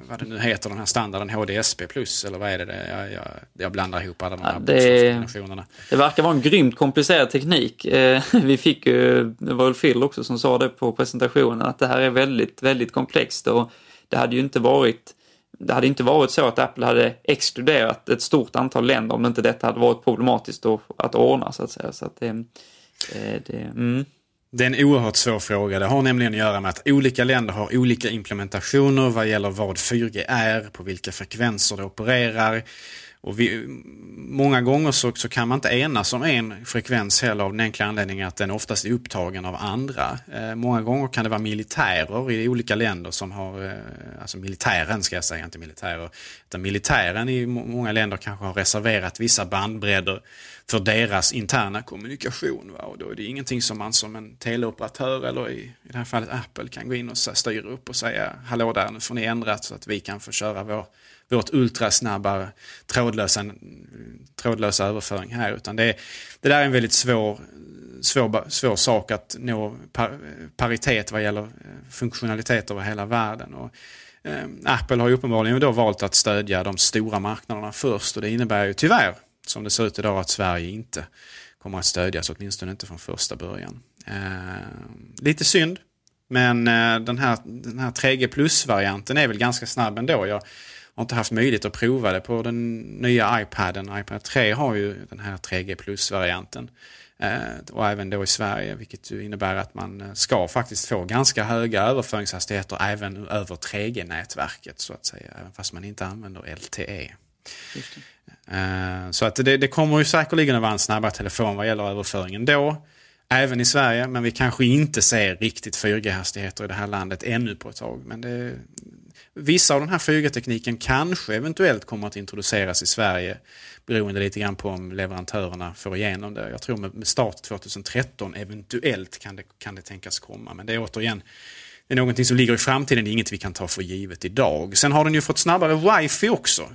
Vad det nu heter den här standarden HDSP plus eller vad är det? Jag, jag, jag blandar ihop alla de här ja, det, det verkar vara en grymt komplicerad teknik. Eh, vi fick ju, det var väl Phil också som sa det på presentationen, att det här är väldigt, väldigt komplext och det hade ju inte varit det hade inte varit så att Apple hade exkluderat ett stort antal länder om inte detta hade varit problematiskt att ordna så att säga. Så att det, eh, det, mm. Det är en oerhört svår fråga. Det har nämligen att göra med att olika länder har olika implementationer vad gäller vad 4G är, på vilka frekvenser det opererar. Och vi, många gånger så, så, kan man inte enas om en frekvens heller av den enkla anledningen att den oftast är upptagen av andra. Eh, många gånger kan det vara militärer i olika länder som har, eh, alltså militären ska jag säga, inte militärer, utan militären i många länder kanske har reserverat vissa bandbredder för deras interna kommunikation. Va? Och då är det ingenting som man som en teleoperatör eller i, i det här fallet Apple kan gå in och styra upp och säga hallå där, nu får ni ändra så att vi kan få köra vår vårt ultrasnabba trådlösa, trådlösa överföring här. Utan det, det där är en väldigt svår, svår, svår sak att nå par, paritet vad gäller eh, funktionalitet över hela världen. Och, eh, Apple har ju uppenbarligen då valt att stödja de stora marknaderna först och det innebär ju tyvärr, som det ser ut idag, att Sverige inte kommer att stödjas, åtminstone inte från första början. Eh, lite synd, men eh, den, här, den här 3G plus-varianten är väl ganska snabb ändå. Jag, har inte haft möjlighet att prova det på den nya iPaden. iPad 3 har ju den här 3G plus-varianten. Eh, och även då i Sverige, vilket innebär att man eh, ska faktiskt få ganska höga överföringshastigheter även över 3G-nätverket så att säga, även fast man inte använder LTE. Eh, Eh, så att det, det kommer ju säkerligen att vara en snabbare telefon vad gäller överföringen då. Även i Sverige, men vi kanske inte ser riktigt 4G-hastigheter i det här landet ännu på ett tag. Men det, Vissa av den här 4G-tekniken kanske eventuellt kommer att introduceras i Sverige beroende lite grann på om leverantörerna får igenom det. Jag tror med start 2013 eventuellt kan det, kan det tänkas komma. Men det är återigen det är någonting som ligger i framtiden, det är inget vi kan ta för givet idag. Sen har den ju fått snabbare wifi också.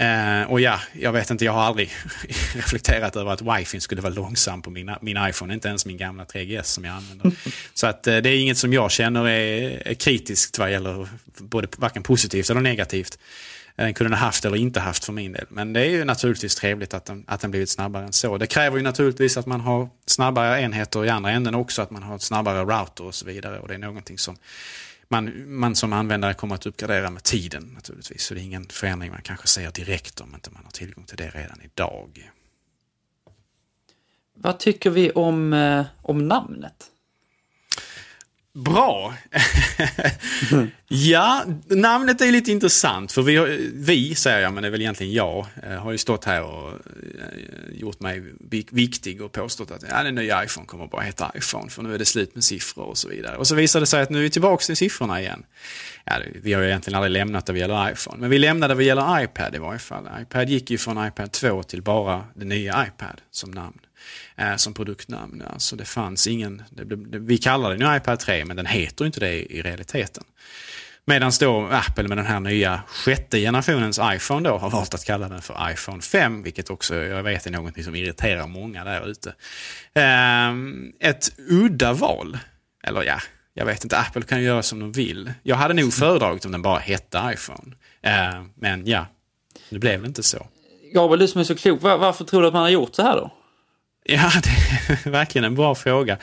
Uh, och ja, jag vet inte, jag har aldrig reflekterat över att wifi skulle vara långsam på min, min iPhone, inte ens min gamla 3GS som jag använder. Så att uh, det är inget som jag känner är, är kritiskt vad gäller både varken positivt eller negativt. Den kunde den haft eller inte haft för min del. Men det är ju naturligtvis trevligt att den, att den blivit snabbare än så. Det kräver ju naturligtvis att man har snabbare enheter i andra änden också, att man har snabbare router och så vidare. Och det är någonting som man, man som användare kommer att uppgradera med tiden naturligtvis. Så det är ingen förändring man kanske ser direkt om inte man har tillgång till det redan idag. Vad tycker vi om, eh, om namnet? Bra! ja, namnet är lite intressant för vi, har, vi säger jag, men det är väl egentligen jag, eh, har ju stått här och eh, gjort mig viktig och påstått att ja, den nya iPhone kommer bara heta iPhone för nu är det slut med siffror och så vidare. Och så visar det sig att nu är vi tillbaka till siffrorna igen. Ja, vi har ju egentligen aldrig lämnat det vad gäller iPhone, men vi lämnade det vad gäller iPad i varje fall. iPad gick ju från iPad 2 till bara den nya iPad som namn eh, som produktnamn. Alltså det fanns ingen, det, det, vi kallar den ju iPad 3 men den heter inte det i, i realiteten. Medan då Apple med den här nya sjätte generationens iPhone då har valt att kalla den för iPhone 5, vilket också jag vet är någonting som irriterar många där ute. Eh, ett udda val, eller ja, jag vet inte, Apple kan göra som de vill. Jag hade nog föredragit om den bara hette iPhone. Eh, men ja, nu blev det inte så. Gabriel, du som är så klok, varför tror du att man har gjort så här då? Ja, det är verkligen en bra fråga.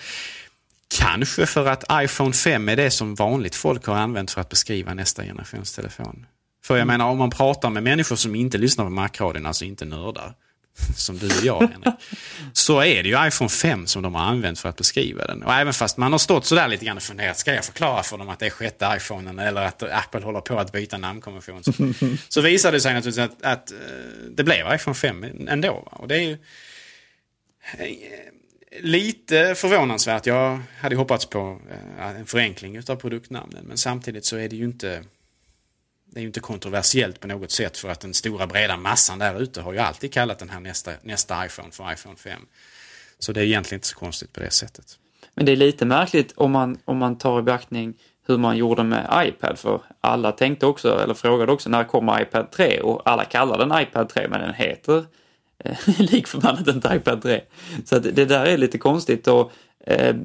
Kanske för att iPhone 5 är det som vanligt folk har använt för att beskriva nästa generations telefon. För jag mm. menar om man pratar med människor som inte lyssnar på Macradion, alltså inte nördar, som du och jag Henrik, så är det ju iPhone 5 som de har använt för att beskriva den. Och även fast man har stått sådär lite grann och funderat, ska jag förklara för dem att det är sjätte iPhonen eller att Apple håller på att byta namnkonvention? Så, så visade det sig naturligtvis att, att, eh, det blev iPhone 5 ändå. Och det är ju, Eh, lite förvånansvärt. Jag hade hoppats på eh, en förenkling av produktnamnen. Men samtidigt så är det ju inte det är ju inte kontroversiellt på något sätt för att den stora breda massan där ute har ju alltid kallat den här nästa, nästa iPhone för iPhone 5. Så det är egentligen inte så konstigt på det sättet. Men det är lite märkligt om man, om man tar i beaktning hur man gjorde med iPad för alla tänkte också, eller frågade också när kommer iPad 3 och alla kallar den iPad 3 men den heter Eh, likförbannat inte iPad 3. Så att det där är lite konstigt och eh,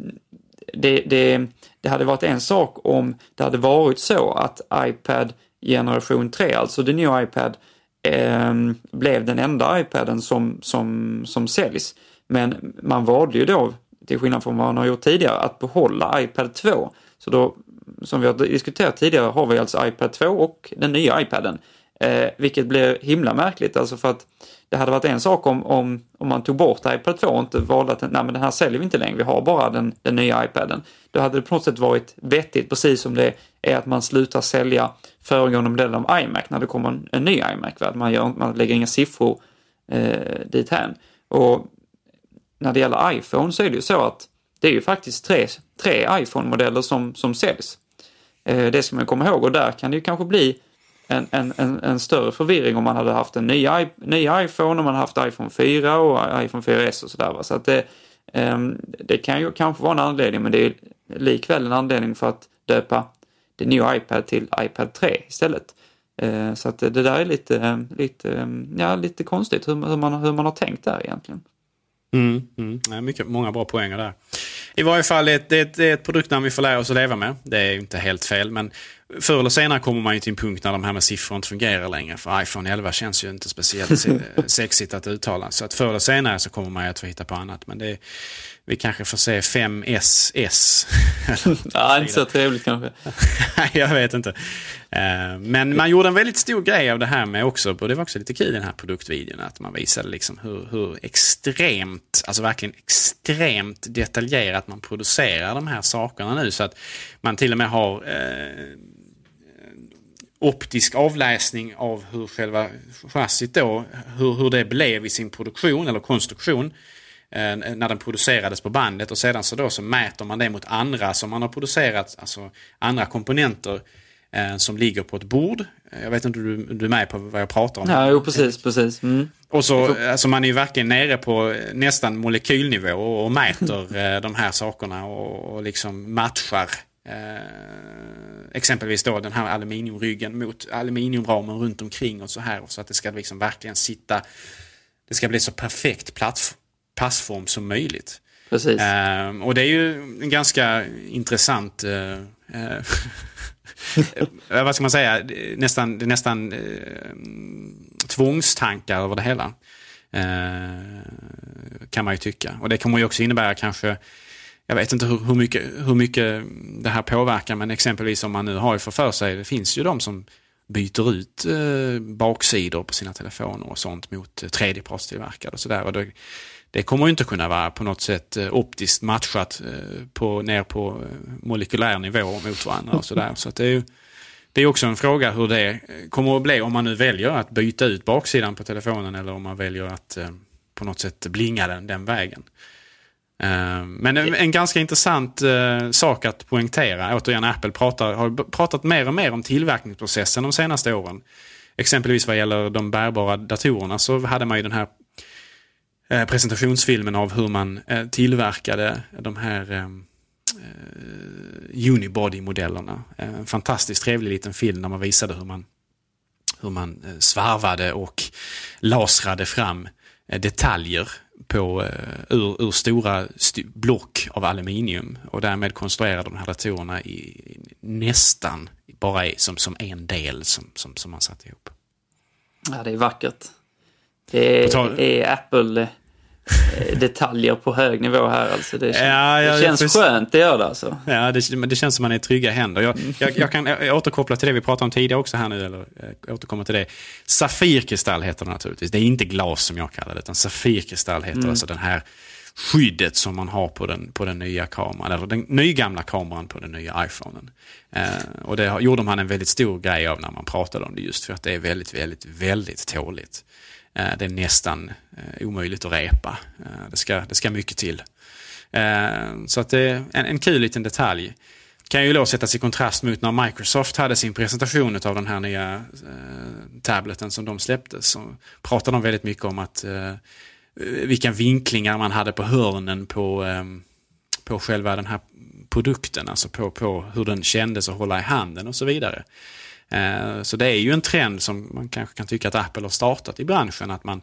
det, det, det hade varit en sak om det hade varit så att iPad generation 3, alltså den nya iPad, eh, blev den enda iPaden som, som, som säljs. Men man valde ju då, till skillnad från vad man har gjort tidigare, att behålla iPad 2. Så då, som vi har diskuterat tidigare, har vi alltså iPad 2 och den nya iPaden. Eh, vilket blir himla märkligt, alltså för att det hade varit en sak om, om, om man tog bort iPad 2 och inte valde att nej, men den här säljer vi inte längre, vi har bara den, den nya iPaden. Då hade det på något sätt varit vettigt, precis som det är att man slutar sälja föregående modellen av iMac när det kommer en, en ny iMac. Man, gör, man lägger inga siffror eh, dithän. Och när det gäller iPhone så är det ju så att det är ju faktiskt tre, tre iPhone-modeller som, som säljs. Eh, det ska man komma ihåg och där kan det ju kanske bli en, en, en, en, större förvirring om man hade haft en ny, ny iPhone, om man haft iPhone 4 och iPhone 4S och sådär. Så att det, um, det kan ju kanske vara en anledning, men det är likväl en anledning för att döpa det nya iPad till iPad 3 istället. Uh, så att det där är lite, lite, ja, lite konstigt hur, hur, man, hur man har tänkt där egentligen. Mm, mm. mycket, många bra poänger där. I varje fall, det, det, ett, ett, ett produktnamn vi får lära oss att leva med. Det är inte helt fel, men förr eller senare kommer man ju till en punkt när de här med siffror inte fungerar längre. För iPhone 11 känns ju inte speciellt sexigt att uttala. Så att förr eller senare så kommer man ju att få hitta på annat. Men det, vi kanske får se 5SS. ja, inte så trevligt kanske. jag vet inte. Eh, men man gjorde en väldigt stor grej av det här med också, och det var också lite kul i den här produktvideon, att man visade liksom hur, hur extremt, alltså verkligen extremt detaljerat man producerar de här sakerna nu. Så att man till och med har eh, optisk avläsning av hur själva chassit då, hur, hur det blev i sin produktion eller konstruktion eh, när den producerades på bandet och sedan så då så mäter man det mot andra som man har producerat, alltså andra komponenter eh, som ligger på ett bord. Jag vet inte om du, du är med på vad jag pratar om. Ja, jo, precis, precis. Mm. Och så, alltså man är ju verkligen nere på nästan molekylnivå och, mäter eh, de här sakerna och, och liksom matchar Eh, exempelvis då den här aluminiumryggen mot aluminiumramen runt omkring och så här. Så att det ska liksom verkligen sitta, det ska bli så perfekt platt, passform som möjligt. Precis. Eh, och det är ju en ganska intressant eh, eh, vad ska man säga, nästan, det är nästan eh, tvångstankar över det hela. Eh, kan man ju tycka. Och det kommer ju också innebära kanske, jag vet inte hur, hur, mycket, hur mycket det här påverkar, men exempelvis om man nu har ju för, för sig, det finns ju de som byter ut eh, baksidor på sina telefoner och sånt mot eh, tredjepartstillverkade och sådär. Och det, det kommer ju inte kunna vara på något sätt eh, optiskt matchat eh, på, ner på eh, molekylär nivå mot varandra och sådär. Så att det är ju det är också en fråga hur det eh, kommer att bli om man nu väljer att byta ut baksidan på telefonen eller om man väljer att eh, på något sätt blinga den den vägen. Ehm, men en, en, ganska intressant eh, sak att poängtera, återigen Apple pratar, har pratat mer och mer om tillverkningsprocessen de senaste åren. Exempelvis vad gäller de bärbara datorerna så hade man ju den här eh, presentationsfilmen av hur man eh, tillverkade de här ehm, eh, Unibody-modellerna. Eh, en fantastiskt trevlig liten film där man visade hur man, hur man eh, svarvade och lasrade fram detaljer på, ur, ur stora st block av aluminium och därmed konstruerade de här datorerna i, nästan bara som, som en del som, som, som man satte ihop. Ja, det är vackert. Det är, är Apple Eh, detaljer på hög nivå här alltså. Det, ja, ja, det känns precis. skönt, det gör det alltså. Ja, det, det känns som man är i trygga händer. Jag, jag, jag kan återkoppla till det vi pratade om tidigare också här nu, eller eh, återkomma till det. Safirkristall heter det naturligtvis. Det är inte glas som jag kallar det, utan safirkristall heter mm. alltså den här skyddet som man har på den, på den nya kameran, eller den nygamla kameran på den nya iPhonen. Eh, och det gjorde man en väldigt stor grej av när man pratade om det just för att det är väldigt, väldigt, väldigt tåligt. Eh, det är nästan eh, omöjligt att repa. Eh, det ska, det ska mycket till. Eh, så att det är en, en kul liten detalj. Kan ju då sättas i kontrast mot när Microsoft hade sin presentation av den här nya eh, tableten som de släppte. Så pratade de väldigt mycket om att eh, vilka vinklingar man hade på hörnen på, eh, på själva den här produkten. Alltså på, på hur den kändes att hålla i handen och så vidare. Eh, så det är ju en trend som man kanske kan tycka att Apple har startat i branschen. Att man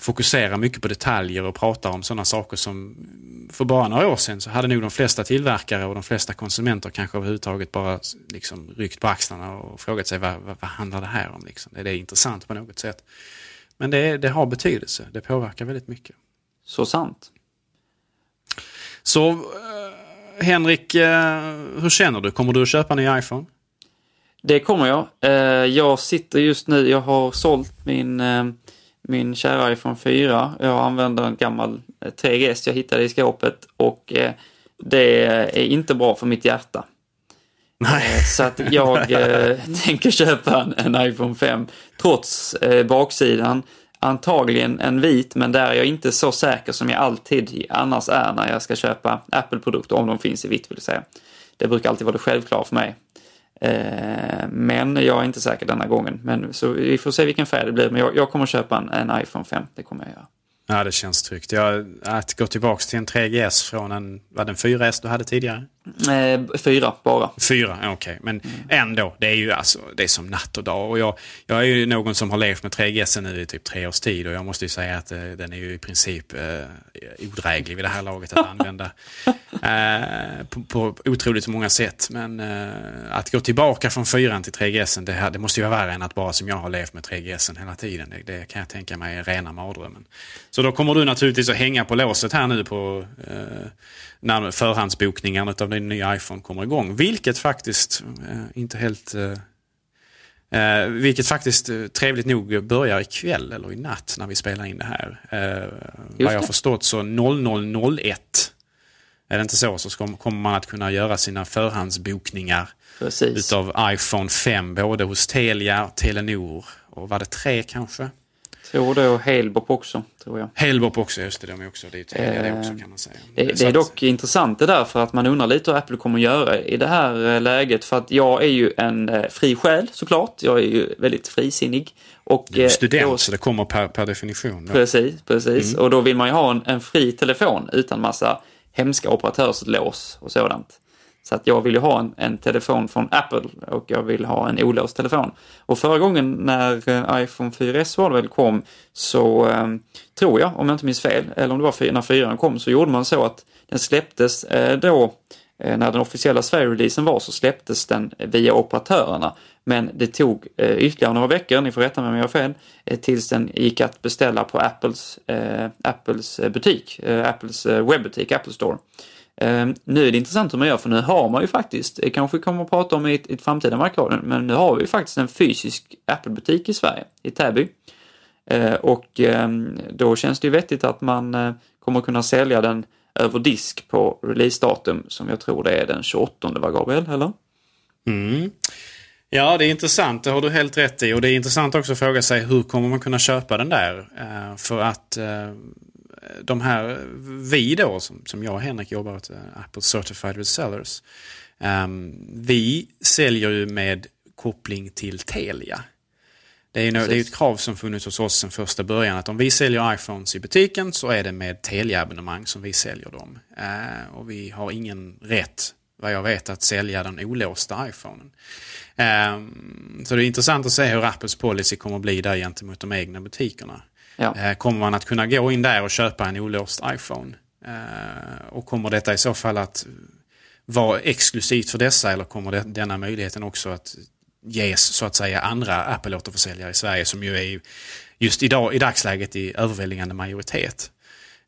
fokuserar mycket på detaljer och pratar om sådana saker som för bara några år sedan så hade nog de flesta tillverkare och de flesta konsumenter kanske överhuvudtaget bara liksom ryckt på axlarna och frågat sig vad, vad, vad handlar det här om? Liksom? Är det intressant på något sätt? Men det, det har betydelse, det påverkar väldigt mycket. Så sant. Så eh, Henrik, eh, hur känner du? Kommer du att köpa en ny iPhone? Det kommer jag. Eh, jag sitter just nu, jag har sålt min, eh, min kära iPhone 4. Jag använder en gammal 3GS eh, jag hittade i skåpet och det är inte bra för mitt hjärta. Nej. Så att jag tänker köpa en, en, iPhone 5 trots baksidan. Antagligen en vit, men där är jag inte så säker som jag alltid annars är när jag ska köpa Apple-produkter, om de finns i vitt vill säga. Det brukar alltid vara det självklara för mig. Eh, men jag är inte säker denna gången. Men, så vi får se vilken färg det blir. Men jag, jag kommer köpa en, en, iPhone 5. Det kommer jag göra. Ja, det känns tryggt. Jag, att gå tillbaka till en 3GS från en, vad, en 4S du hade tidigare? Eh, fyra bara. Fyra, okej. Okay. Men mm. ändå, det är ju alltså, det är som natt och dag. Och jag, jag är ju någon som har levt med 3GS nu i typ tre års tid och jag måste ju säga att eh, den är ju i princip eh, odräglig vid det här laget att använda. eh, på, på otroligt många sätt. Men eh, att gå tillbaka från 4 till 3GS, det, det måste ju vara värre än att bara som jag har levt med 3GS hela tiden. Det, det, kan jag tänka mig är rena mardrömmen. Så då kommer du naturligtvis att hänga på låset här nu på eh, när förhandsbokningen av den nya iPhone kommer igång. Vilket faktiskt eh, inte helt... Eh, eh vilket faktiskt eh, trevligt nog börjar ikväll eller i natt när vi spelar in det här. Eh, vad jag har förstått så 0001 är det inte så så kommer man att kunna göra sina förhandsbokningar Precis. utav iPhone 5 både hos Telia, Telenor och var det tre kanske? Tror det och Halebop också, tror jag. Halebop också, just det. De är också, det är Telia det också kan man säga. Det, det är dock intressant det där för att man undrar lite hur Apple kommer göra i det här eh, läget. För att jag är ju en eh, fri själ såklart. Jag är ju väldigt frisinnig. Och, du är eh, student då, så det kommer per, per definition. Då. Precis, precis. Mm. Och då vill man ju ha en, en fri telefon utan massa hemska operatörslås och sådant. Så att jag vill ju ha en, en, telefon från Apple och jag vill ha en olåst telefon. Och förra gången när eh, iPhone 4S var det väl kom så eh, tror jag, om jag inte minns fel, eller om det var när 4 kom, så gjorde man så att den släpptes eh, då eh, när den officiella Sverige-releasen var så släpptes den via operatörerna. Men det tog eh, ytterligare några veckor, ni får rätta mig om jag har fel, eh, tills den gick att beställa på Apples, eh, Apples eh, butik, eh, Apples webbutik, Apple Store. Ehm, nu är det intressant hur man gör för nu har man ju faktiskt, det kanske vi kommer att prata om i ett, ett framtida Marknaden, men nu har vi faktiskt en fysisk Apple-butik i Sverige, i Täby. Ehm, och ehm, då känns det ju vettigt att man eh, kommer kunna sälja den över disk på releasedatum som jag tror det är den 28 var Gabriel, eller? Mm. Ja, det är intressant. Det har du helt rätt i. Och det är intressant också att fråga sig hur kommer man kunna köpa den där? För att de här, vi då, som, som jag och Henrik jobbar åt uh, Apple Certified Resellers. Um, vi säljer ju med koppling till Telia. Det är, ju, det är ett krav som funnits hos oss sedan första början att om vi säljer iPhones i butiken så är det med Telia-abonnemang som vi säljer dem. Uh, och vi har ingen rätt, vad jag vet, att sälja den olåsta iPhonen. Uh, så det är intressant att se hur Apples policy kommer att bli där gentemot de egna butikerna. Ja. Eh, kommer man att kunna gå in där och köpa en olåst iPhone? Eh, och kommer detta i så fall att vara exklusivt för dessa eller kommer det, denna möjligheten också att ges så att säga andra Apple-återförsäljare i Sverige som ju är just idag, i dagsläget i överväldigande majoritet.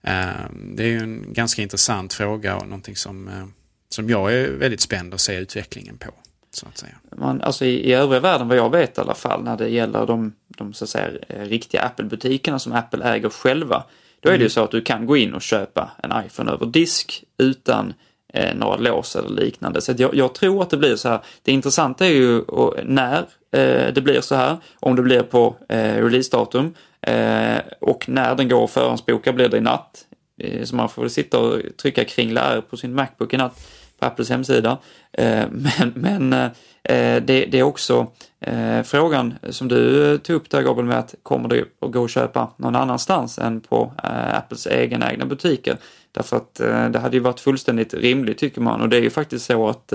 Eh, det är ju en ganska intressant fråga och någonting som, som jag är väldigt spänd att se utvecklingen på. Så att säga. Man, alltså i, i övriga världen vad jag vet i alla fall när det gäller de, de så att säga, eh, riktiga Apple-butikerna som Apple äger själva. Då är det ju mm. så att du kan gå in och köpa en iPhone över disk utan eh, några lås eller liknande. Så jag, jag, tror att det blir så här. Det intressanta är ju när eh, det blir så här, om det blir på eh, releasedatum eh, och när den går att förhandsboka blir det i natt. Eh, så man får sitta och trycka kringla på sin Macbook i natt på Apples hemsida. Eh, men men eh, det, det, är också eh, frågan som du tog upp där Gabriel med att kommer det att gå att köpa någon annanstans än på Apples egenägda butiker? Därför att det hade ju varit fullständigt rimligt tycker man och det är ju faktiskt så att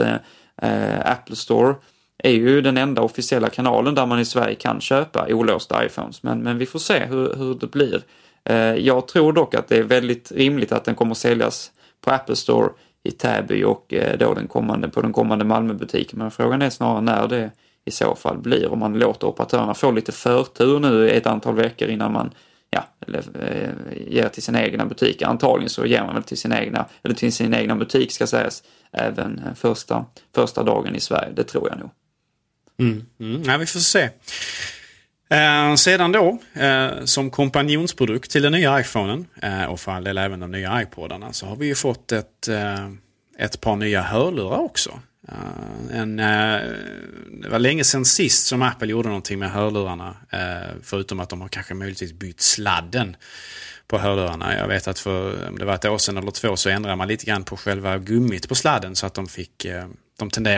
Apple Store är ju den enda officiella kanalen där man i Sverige kan köpa olåsta iPhones. Men, men vi får se hur, hur det blir. Jag tror dock att det är väldigt rimligt att den kommer säljas på Apple Store i Täby och eh, då den kommande, på den kommande Malmöbutiken. Men frågan är snarare när det i så fall blir. Om man låter operatörerna få lite förtur nu ett antal veckor innan man ja, eller, eh, ger till sina egna butiker. Antagligen så ger man väl till sin egna, eller till sin egna butik ska sägas, även eh, första, första dagen i Sverige. Det tror jag nog. Mm, mm, ja, vi får se. Eh, sedan då, eh, som kompanjonsprodukt till den nya iPhonen eh, och för all del även de nya iPodarna så har vi ju fått ett, eh, ett par nya hörlurar också. Eh, en, eh, det var länge sedan sist som Apple gjorde någonting med hörlurarna. Eh, förutom att de har kanske möjligtvis bytt sladden på hörlurarna. Jag vet att för om det var ett år sedan eller två så ändrade man lite grann på själva gummit på sladden så att de fick, de tenderar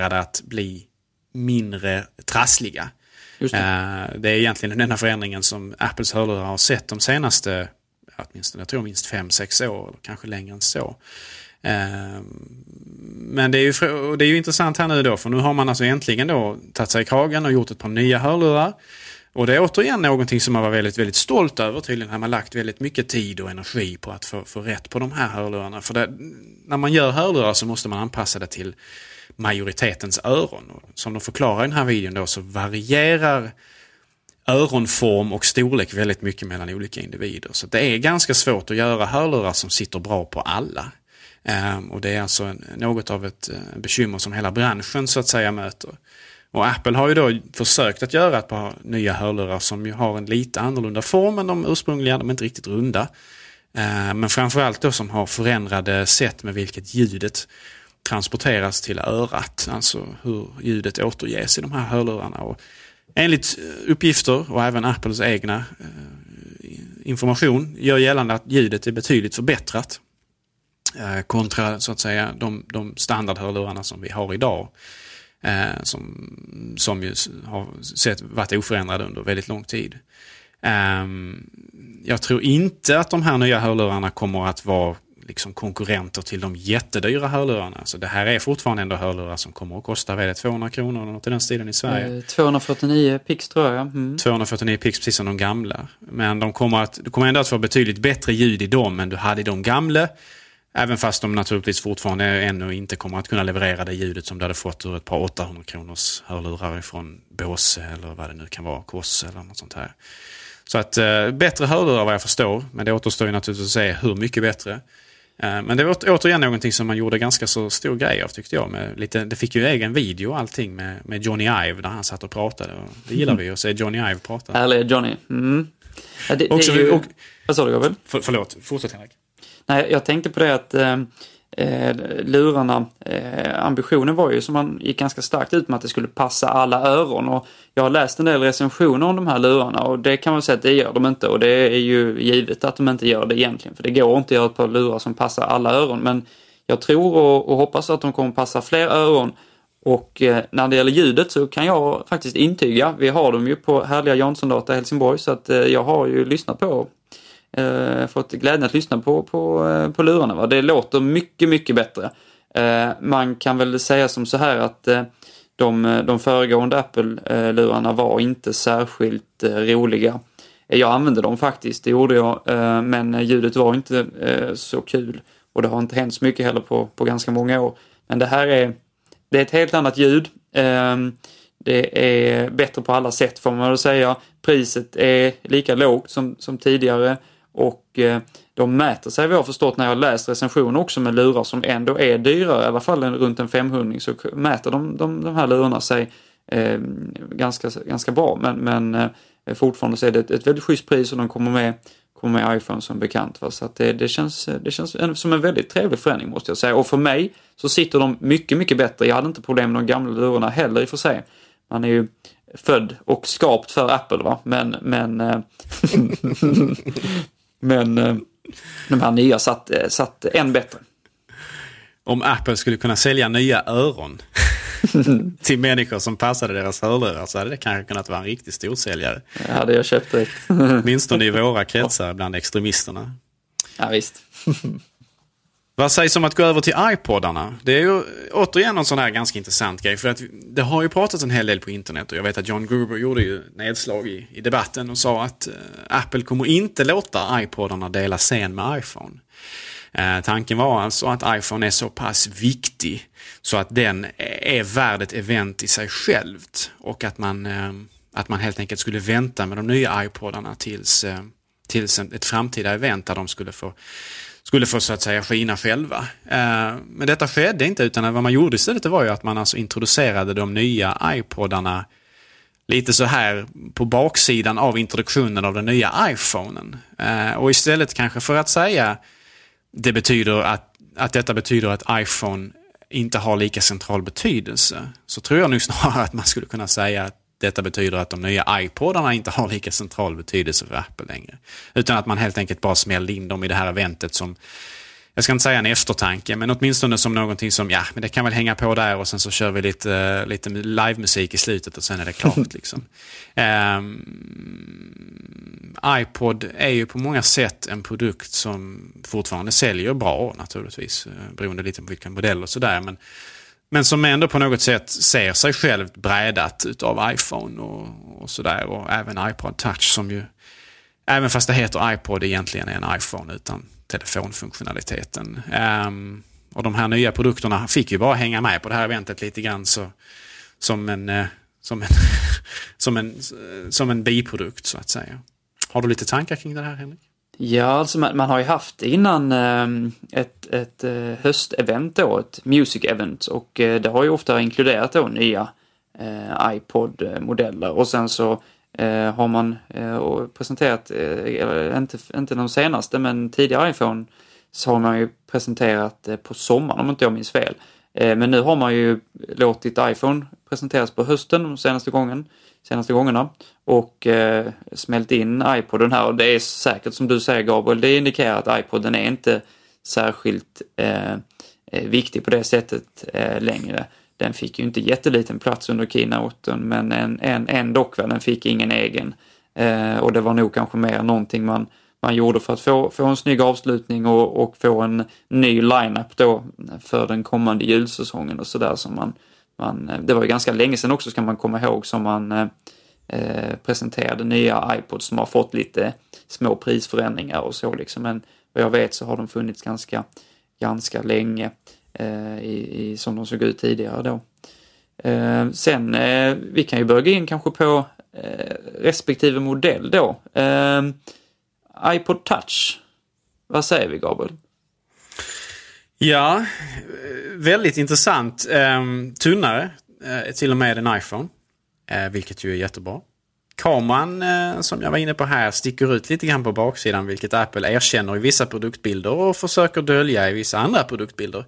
Att bli mindre trassliga. Det. Eh, det är egentligen den enda förändringen som Apples hörlurar har sett de senaste, åtminstone jag tror minst fem sex år, eller kanske längre än så. Eh, Men det är, ju, det är ju intressant här nu då, för nu har man alltså äntligen då tagit sig i kragen och gjort ett par nya hörlurar. Och det är återigen någonting som man var väldigt, väldigt stolt över. Tydligen har man lagt väldigt mycket tid och energi på att få, få rätt på de här hörlurarna. För det, när man gör hörlurar så måste man anpassa det till majoritetens öron. Och som de förklarar i den här videon då så varierar öronform och storlek väldigt mycket mellan olika individer. Så det är ganska svårt att göra hörlurar som sitter bra på alla. Ehm, och det är alltså något av ett eh, bekymmer som hela branschen så att säga möter. Och Apple har ju då försökt att göra ett par nya hörlurar som ju har en lite annorlunda form än de ursprungliga, de är inte riktigt runda. Ehm, men framförallt då som har förändrade sätt med vilket ljudet transporteras till örat. Alltså hur ljudet återges i de här hörlurarna. Och enligt eh, uppgifter och även Apples egna eh, information gör gällande att ljudet är betydligt förbättrat. Eh, kontra så att säga de, de standardhörlurarna som vi har idag. Eh, som, som ju har sett, varit oförändrade under väldigt lång tid. Ehm, jag tror inte att de här nya hörlurarna kommer att vara liksom konkurrenter till de jättedyra hörlurarna. Så det här är fortfarande ändå hörlurar som kommer att kosta vad är det, 200 kronor eller något i den stilen i Sverige. Eh, 249 pix tror jag. Mm. 249 pix precis som de gamla. Men de kommer att, du kommer ändå att få betydligt bättre ljud i dem än du hade i de gamla. Även fast de naturligtvis fortfarande ännu inte kommer att kunna leverera det ljudet som du hade fått ur ett par 800 kronors hörlurar från Bose eller vad det nu kan vara, Koss eller något sånt här. Så att eh, bättre hörlurar vad jag förstår, men det återstår ju naturligtvis att se hur mycket bättre. Eh, men det var åter- återigen någonting som man gjorde ganska så stor grej av tyckte jag. Med lite, det fick ju egen video och allting med, med Johnny Ive där han satt och pratade. Och det gillar vi ju att se Johnny Ive prata. Härliga Johnny. Mm. Ja, det, Också, det är ju... och, Vad sa du Gabriel? för, förlåt, fortsätt Henrik. Nej, jag tänkte på det att eh, lurarna, eh, ambitionen var ju som man gick ganska starkt ut med att det skulle passa alla öron. Och jag har läst en del recensioner om de här lurarna och det kan man säga att det gör de inte. Och det är ju givet att de inte gör det egentligen. För det går inte att göra ett par lurar som passar alla öron. Men jag tror och, och hoppas att de kommer passa fler öron. Och eh, när det gäller ljudet så kan jag faktiskt intyga, vi har dem ju på härliga Jansson-data Helsingborg, så att eh, jag har ju lyssnat på eh, fått glädjen att lyssna på, på, eh, på lurarna. Va? Det låter mycket, mycket bättre. Eh, man kan väl säga som så här att eh, de, de föregående Apple-lurarna var inte särskilt eh, roliga. Eh, jag använde dem faktiskt, det gjorde jag, eh, men ljudet var inte eh, så kul. Och det har inte hänt så mycket heller på, på ganska många år. Men det här är, det är ett helt annat ljud. Eh, det är bättre på alla sätt får man väl säga. Priset är lika lågt som, som tidigare och eh, de mäter sig vad jag har förstått när jag har läst recensioner också med lurar som ändå är dyrare, i alla fall runt en 500 så mäter de, de, de här lurarna sig eh, ganska, ganska bra. Men, men eh, fortfarande så är det ett, ett väldigt schysst pris och de kommer med, kommer med iPhone som bekant. Va? Så att det, det, känns, det känns en- som en väldigt trevlig förändring måste jag säga. Och för mig så sitter de mycket, mycket bättre. Jag hade inte problem med de gamla lurarna heller i och för sig. Man är ju född och skapt för Apple va, men, men, eh, men eh, de här nya satt, eh, satt än bättre. Om Apple skulle kunna sälja nya öron till människor som passade deras hörlurar så hade det kanske kunnat vara en riktig storsäljare. Det hade jag köpt direkt. Åtminstone i våra kretsar bland extremisterna. Ja, visst. Vad sägs om att gå över till iPodarna? Det är ju återigen en sån här ganska intressant grej. För att det har ju pratats en hel del på internet och jag vet att John Gruber gjorde ju nedslag i, i debatten och sa att eh, Apple kommer inte låta iPodarna dela scen med iPhone. Eh, tanken var alltså att iPhone är så pass viktig så att den är värd ett event i sig självt. Och att man, eh, att man helt enkelt skulle vänta med de nya iPodarna tills, eh, tills ett framtida event där de skulle få skulle få så att säga skina själva. Eh, men detta skedde inte utan vad man gjorde istället var ju att man alltså introducerade de nya iPodarna lite så här på baksidan av introduktionen av den nya iPhonen. Eh, och istället kanske för att säga det betyder att, att detta betyder att iPhone inte har lika central betydelse så tror jag nog snarare att man skulle kunna säga att detta betyder att de nya iPodarna inte har lika central betydelse för Apple längre. Utan att man helt enkelt bara smällde in dem i det här eventet som jag ska inte säga en eftertanke, men åtminstone som någonting som, ja, men det kan väl hänga på där och sen så kör vi lite, lite livemusik i slutet och sen är det klart. liksom. Um, iPod är ju på många sätt en produkt som fortfarande säljer bra naturligtvis, eh, beroende lite på vilken modell och sådär. Men, men som ändå på något sätt ser sig självt brädat utav iPhone och, och sådär. Och även iPod Touch som ju, även fast det heter iPod egentligen är en iPhone utan telefonfunktionaliteten. Um, och de här nya produkterna fick ju bara hänga med på det här eventet lite grann så, som, en, eh, som, en, som, en, som en biprodukt så att säga. Har du lite tankar kring det här Henrik? Ja, alltså man, man har ju haft innan eh, ett, ett eh, höstevent då, ett music event och eh, det har ju ofta inkluderat då nya eh, iPod-modeller. Och sen så eh, har man eh, presenterat, eh, inte, inte de senaste, men tidigare iPhone så har man ju presenterat eh, på sommaren om inte jag minns fel. Eh, men nu har man ju låtit iPhone presenteras på hösten de senaste, gången, senaste gångerna och eh, smält in iPoden här och det är säkert som du säger Gabriel, det indikerar att iPoden är inte särskilt eh, eh, viktig på det sättet eh, längre. Den fick ju inte jätteliten plats under keynoten men en, en, en dock väl, den fick ingen egen. Eh, och det var nog kanske mer någonting man, man gjorde för att få, få en snygg avslutning och, och få en ny line-up då för den kommande julsäsongen och sådär som man, man, eh, det var ju ganska länge sedan också ska man komma ihåg som man eh, eh, presenterade nya iPods som har fått lite små prisförändringar och så liksom. Men vad jag vet så har de funnits ganska, ganska länge. Eh, i, i, som de såg ut tidigare då. Eh, sen, eh, vi kan ju börja gå in kanske på eh, respektive modell då. iPod Touch. Vad säger vi Gabriel? Ja, väldigt intressant. Ehm, tunnare, eh, till och med en iPhone. Eh, vilket ju är jättebra. Kameran eh, som jag var inne på här sticker ut lite grann på baksidan vilket Apple erkänner i vissa produktbilder och försöker dölja i vissa andra produktbilder.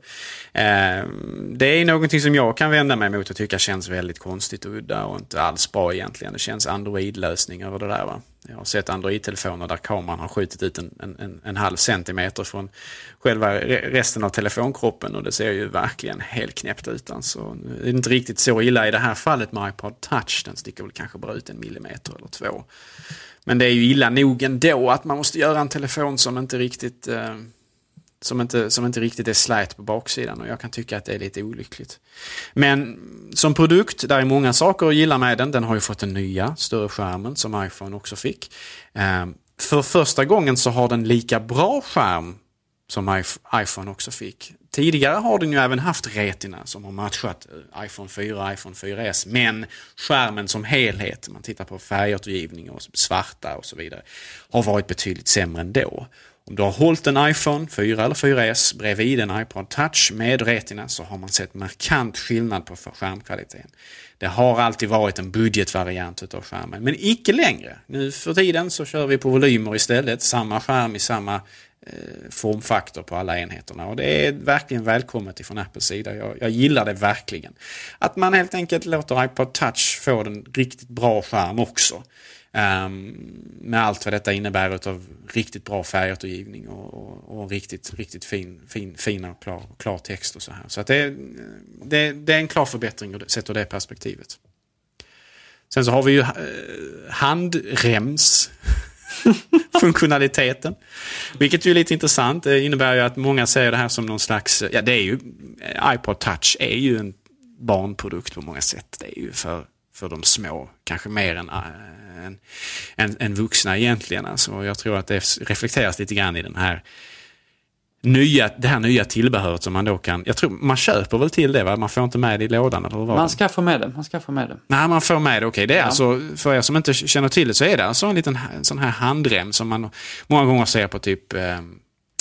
Ehm, det är någonting som jag kan vända mig mot och tycka känns väldigt konstigt och udda och inte alls bra egentligen. Det känns Android-lösning över det där. Va? Jag har sett Android-telefoner där kameran har skjutit ut en, en, en halv centimeter från själva resten av telefonkroppen och det ser ju verkligen helt knäppt ut. Alltså, det är inte riktigt så illa i det här fallet med iPod Touch. Den sticker väl kanske bara ut en millimeter eller två. Men det är ju illa nog ändå att man måste göra en telefon som inte riktigt eh, som inte, som inte riktigt är slät på baksidan och jag kan tycka att det är lite olyckligt. Men som produkt, där är många saker att gilla med den. Den har ju fått den nya större skärmen som iPhone också fick. Ehm, för första gången så har den lika bra skärm som iPhone också fick. Tidigare har den ju även haft Retina som har matchat eh, iPhone 4 och iPhone 4S. Men skärmen som helhet, man tittar på färgåtergivning och svarta och så vidare, har varit betydligt sämre ändå. Om du har hållit en iPhone 4 eller 4S bredvid en iPod Touch med Retina så har man sett markant skillnad på skärmkvaliteten. Det har alltid varit en budgetvariant utav skärmen, men icke längre. Nu för tiden så kör vi på volymer istället, samma skärm i samma eh, formfaktor på alla enheterna och det är verkligen välkommet ifrån Apples sida. Jag, jag gillar det verkligen. Att man helt enkelt låter iPod Touch få en riktigt bra skärm också. Um, med allt vad detta innebär av riktigt bra färgåtergivning och, och, och, riktigt, riktigt fin, fin, fina och klar, klar text och så här. Så att det, det, det är en klar förbättring sett ur det perspektivet. Sen så har vi ju eh, handrems funktionaliteten. Vilket ju är lite intressant. Det innebär ju att många ser det här som någon slags, ja det är ju, eh, iPod touch är ju en barnprodukt på många sätt. Det är ju för, för de små, kanske mer än eh, än, än, än vuxna egentligen. Alltså, jag tror att det reflekteras lite grann i den här nya, det här nya tillbehöret som man då kan, jag tror man köper väl till det va? Man får inte med det i lådan eller vad? Man ska få med det, man ska få med det. Nej, man får med det, okej. Okay. Det är ja. alltså, för er som inte känner till det så är det alltså en liten en sån här handrem som man många gånger ser på typ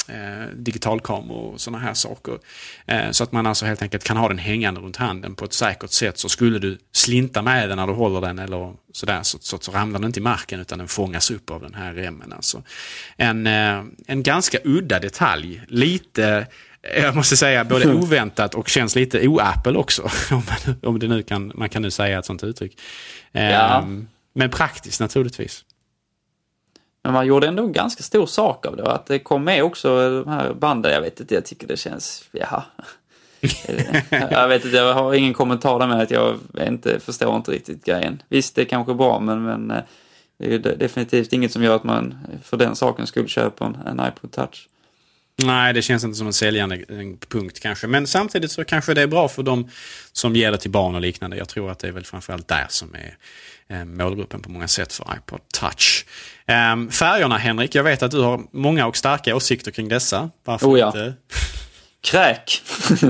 eh, digitalkameror och sådana här saker. Eh, så att man alltså helt enkelt kan ha den hängande runt handen på ett säkert sätt. Så skulle du slinta med den när du håller den eller sådär så, så, så ramlar den inte i marken utan den fångas upp av den här remmen. Alltså. En, eh, en ganska udda detalj. Lite jag måste säga både oväntat och känns lite o-Apple också. Om, man, om det nu kan, man kan nu säga ett sånt uttryck. Ja. Um, men praktiskt naturligtvis. Men man gjorde ändå en ganska stor sak av det. Att det kom med också de här banden. Jag vet inte, jag tycker det känns, jaha. jag vet inte, jag har ingen kommentar där med att jag inte förstår inte riktigt grejen. Visst, det är kanske bra, men, men eh, det är definitivt inget som gör att man för den saken skulle köpa en, en iPod Touch. Nej, det känns inte som en säljande punkt kanske. Men samtidigt så kanske det är bra för de som ger det till barn och liknande. Jag tror att det är väl framförallt där som är eh, målgruppen på många sätt för iPod Touch. Um, färgerna Henrik, jag vet att du har många och starka åsikter kring dessa. Varför oh ja. inte? Kräk!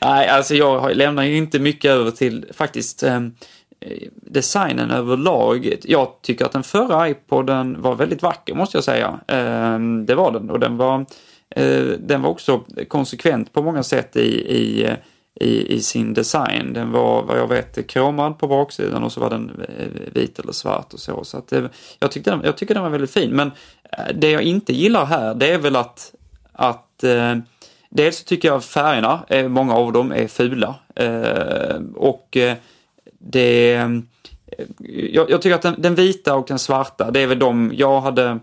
Nej, alltså jag lämnar ju inte mycket över till faktiskt um, Eh, designen överlag. Jag tycker att den förra iPoden var väldigt vacker måste jag säga. Ehm, det var den och den var, eh, den var också konsekvent på många sätt i, i eh, i, i sin design. Den var vad jag vet kromad på baksidan och så var den vit eller svart och så. Så att det, jag, tyckte den, jag tycker den var väldigt fin. Men det jag inte gillar här det är väl att, att dels så tycker jag färgerna, många av dem är fula. Ehm, och det... Eh, jag, jag, tycker att den, den, vita och den svarta, det är väl de jag hade,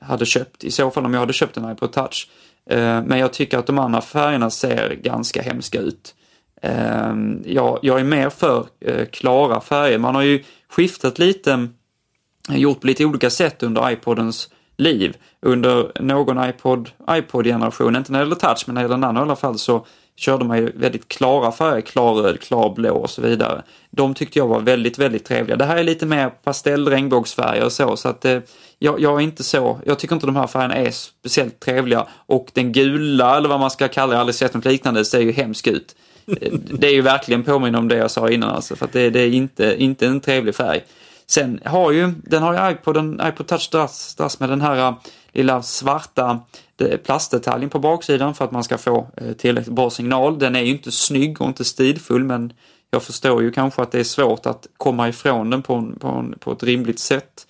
hade köpt. I så fall om jag hade köpt en iPod Touch. Eh, men jag tycker att de andra färgerna ser ganska hemska ut. Eh, jag, jag är mer för eh, klara färger. Man har ju skiftat lite, gjort på lite olika sätt under iPodens liv. Under någon iPod, iPod-generation, inte när det gäller touch, men när det gäller nano i alla fall, så körde man ju väldigt klara färger, klarröd, klarblå och så vidare. De tyckte jag var väldigt, väldigt trevliga. Det här är lite mer pastell, regnbågsfärger och så, så att eh, jag, jag, är inte så, jag tycker inte de här färgerna är speciellt trevliga och den gula, eller vad man ska kalla det, jag har aldrig sett något liknande, ser ju hemskt ut eh, det är ju verkligen påminner om det jag sa innan alltså, för att det, det, är inte, inte en trevlig färg. Sen har ju, den har ju iPod, iPod Touch dras, dras med den här eh, lilla svarta plastdetaljen på baksidan för att man ska få eh, tillräckligt bra signal. Den är ju inte snygg och inte stilfull men jag förstår ju kanske att det är svårt att komma ifrån den på, på, på ett rimligt sätt.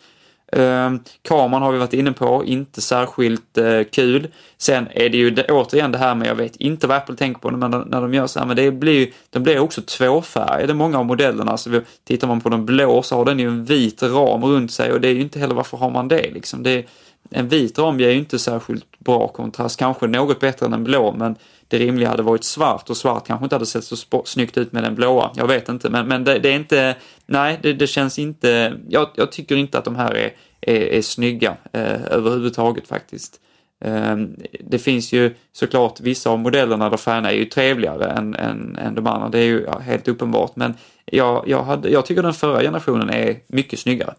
Eh, kameran har vi varit inne på, inte särskilt eh, kul. Sen är det ju det, återigen det här med, jag vet inte vad Apple tänker på men när de gör så här, men det blir, de blir också tvåfärgade, många av modellerna. Alltså, så tittar man på den blå så har den ju en vit ram runt sig och det är ju inte heller varför har man det liksom. Det, en vit ram ger ju inte särskilt bra kontrast, kanske något bättre än en blå men det rimliga hade varit svart och svart kanske inte hade sett så snyggt ut med den blåa. Jag vet inte, men, men det, det är inte, nej, det, det känns inte, jag, jag, tycker inte att de här är, är, är snygga eh, överhuvudtaget faktiskt. Eh, det finns ju såklart vissa av modellerna där färgerna är ju trevligare än, än, än de andra, det är ju ja, helt uppenbart, men jag, jag, hade, jag tycker den förra generationen är mycket snyggare.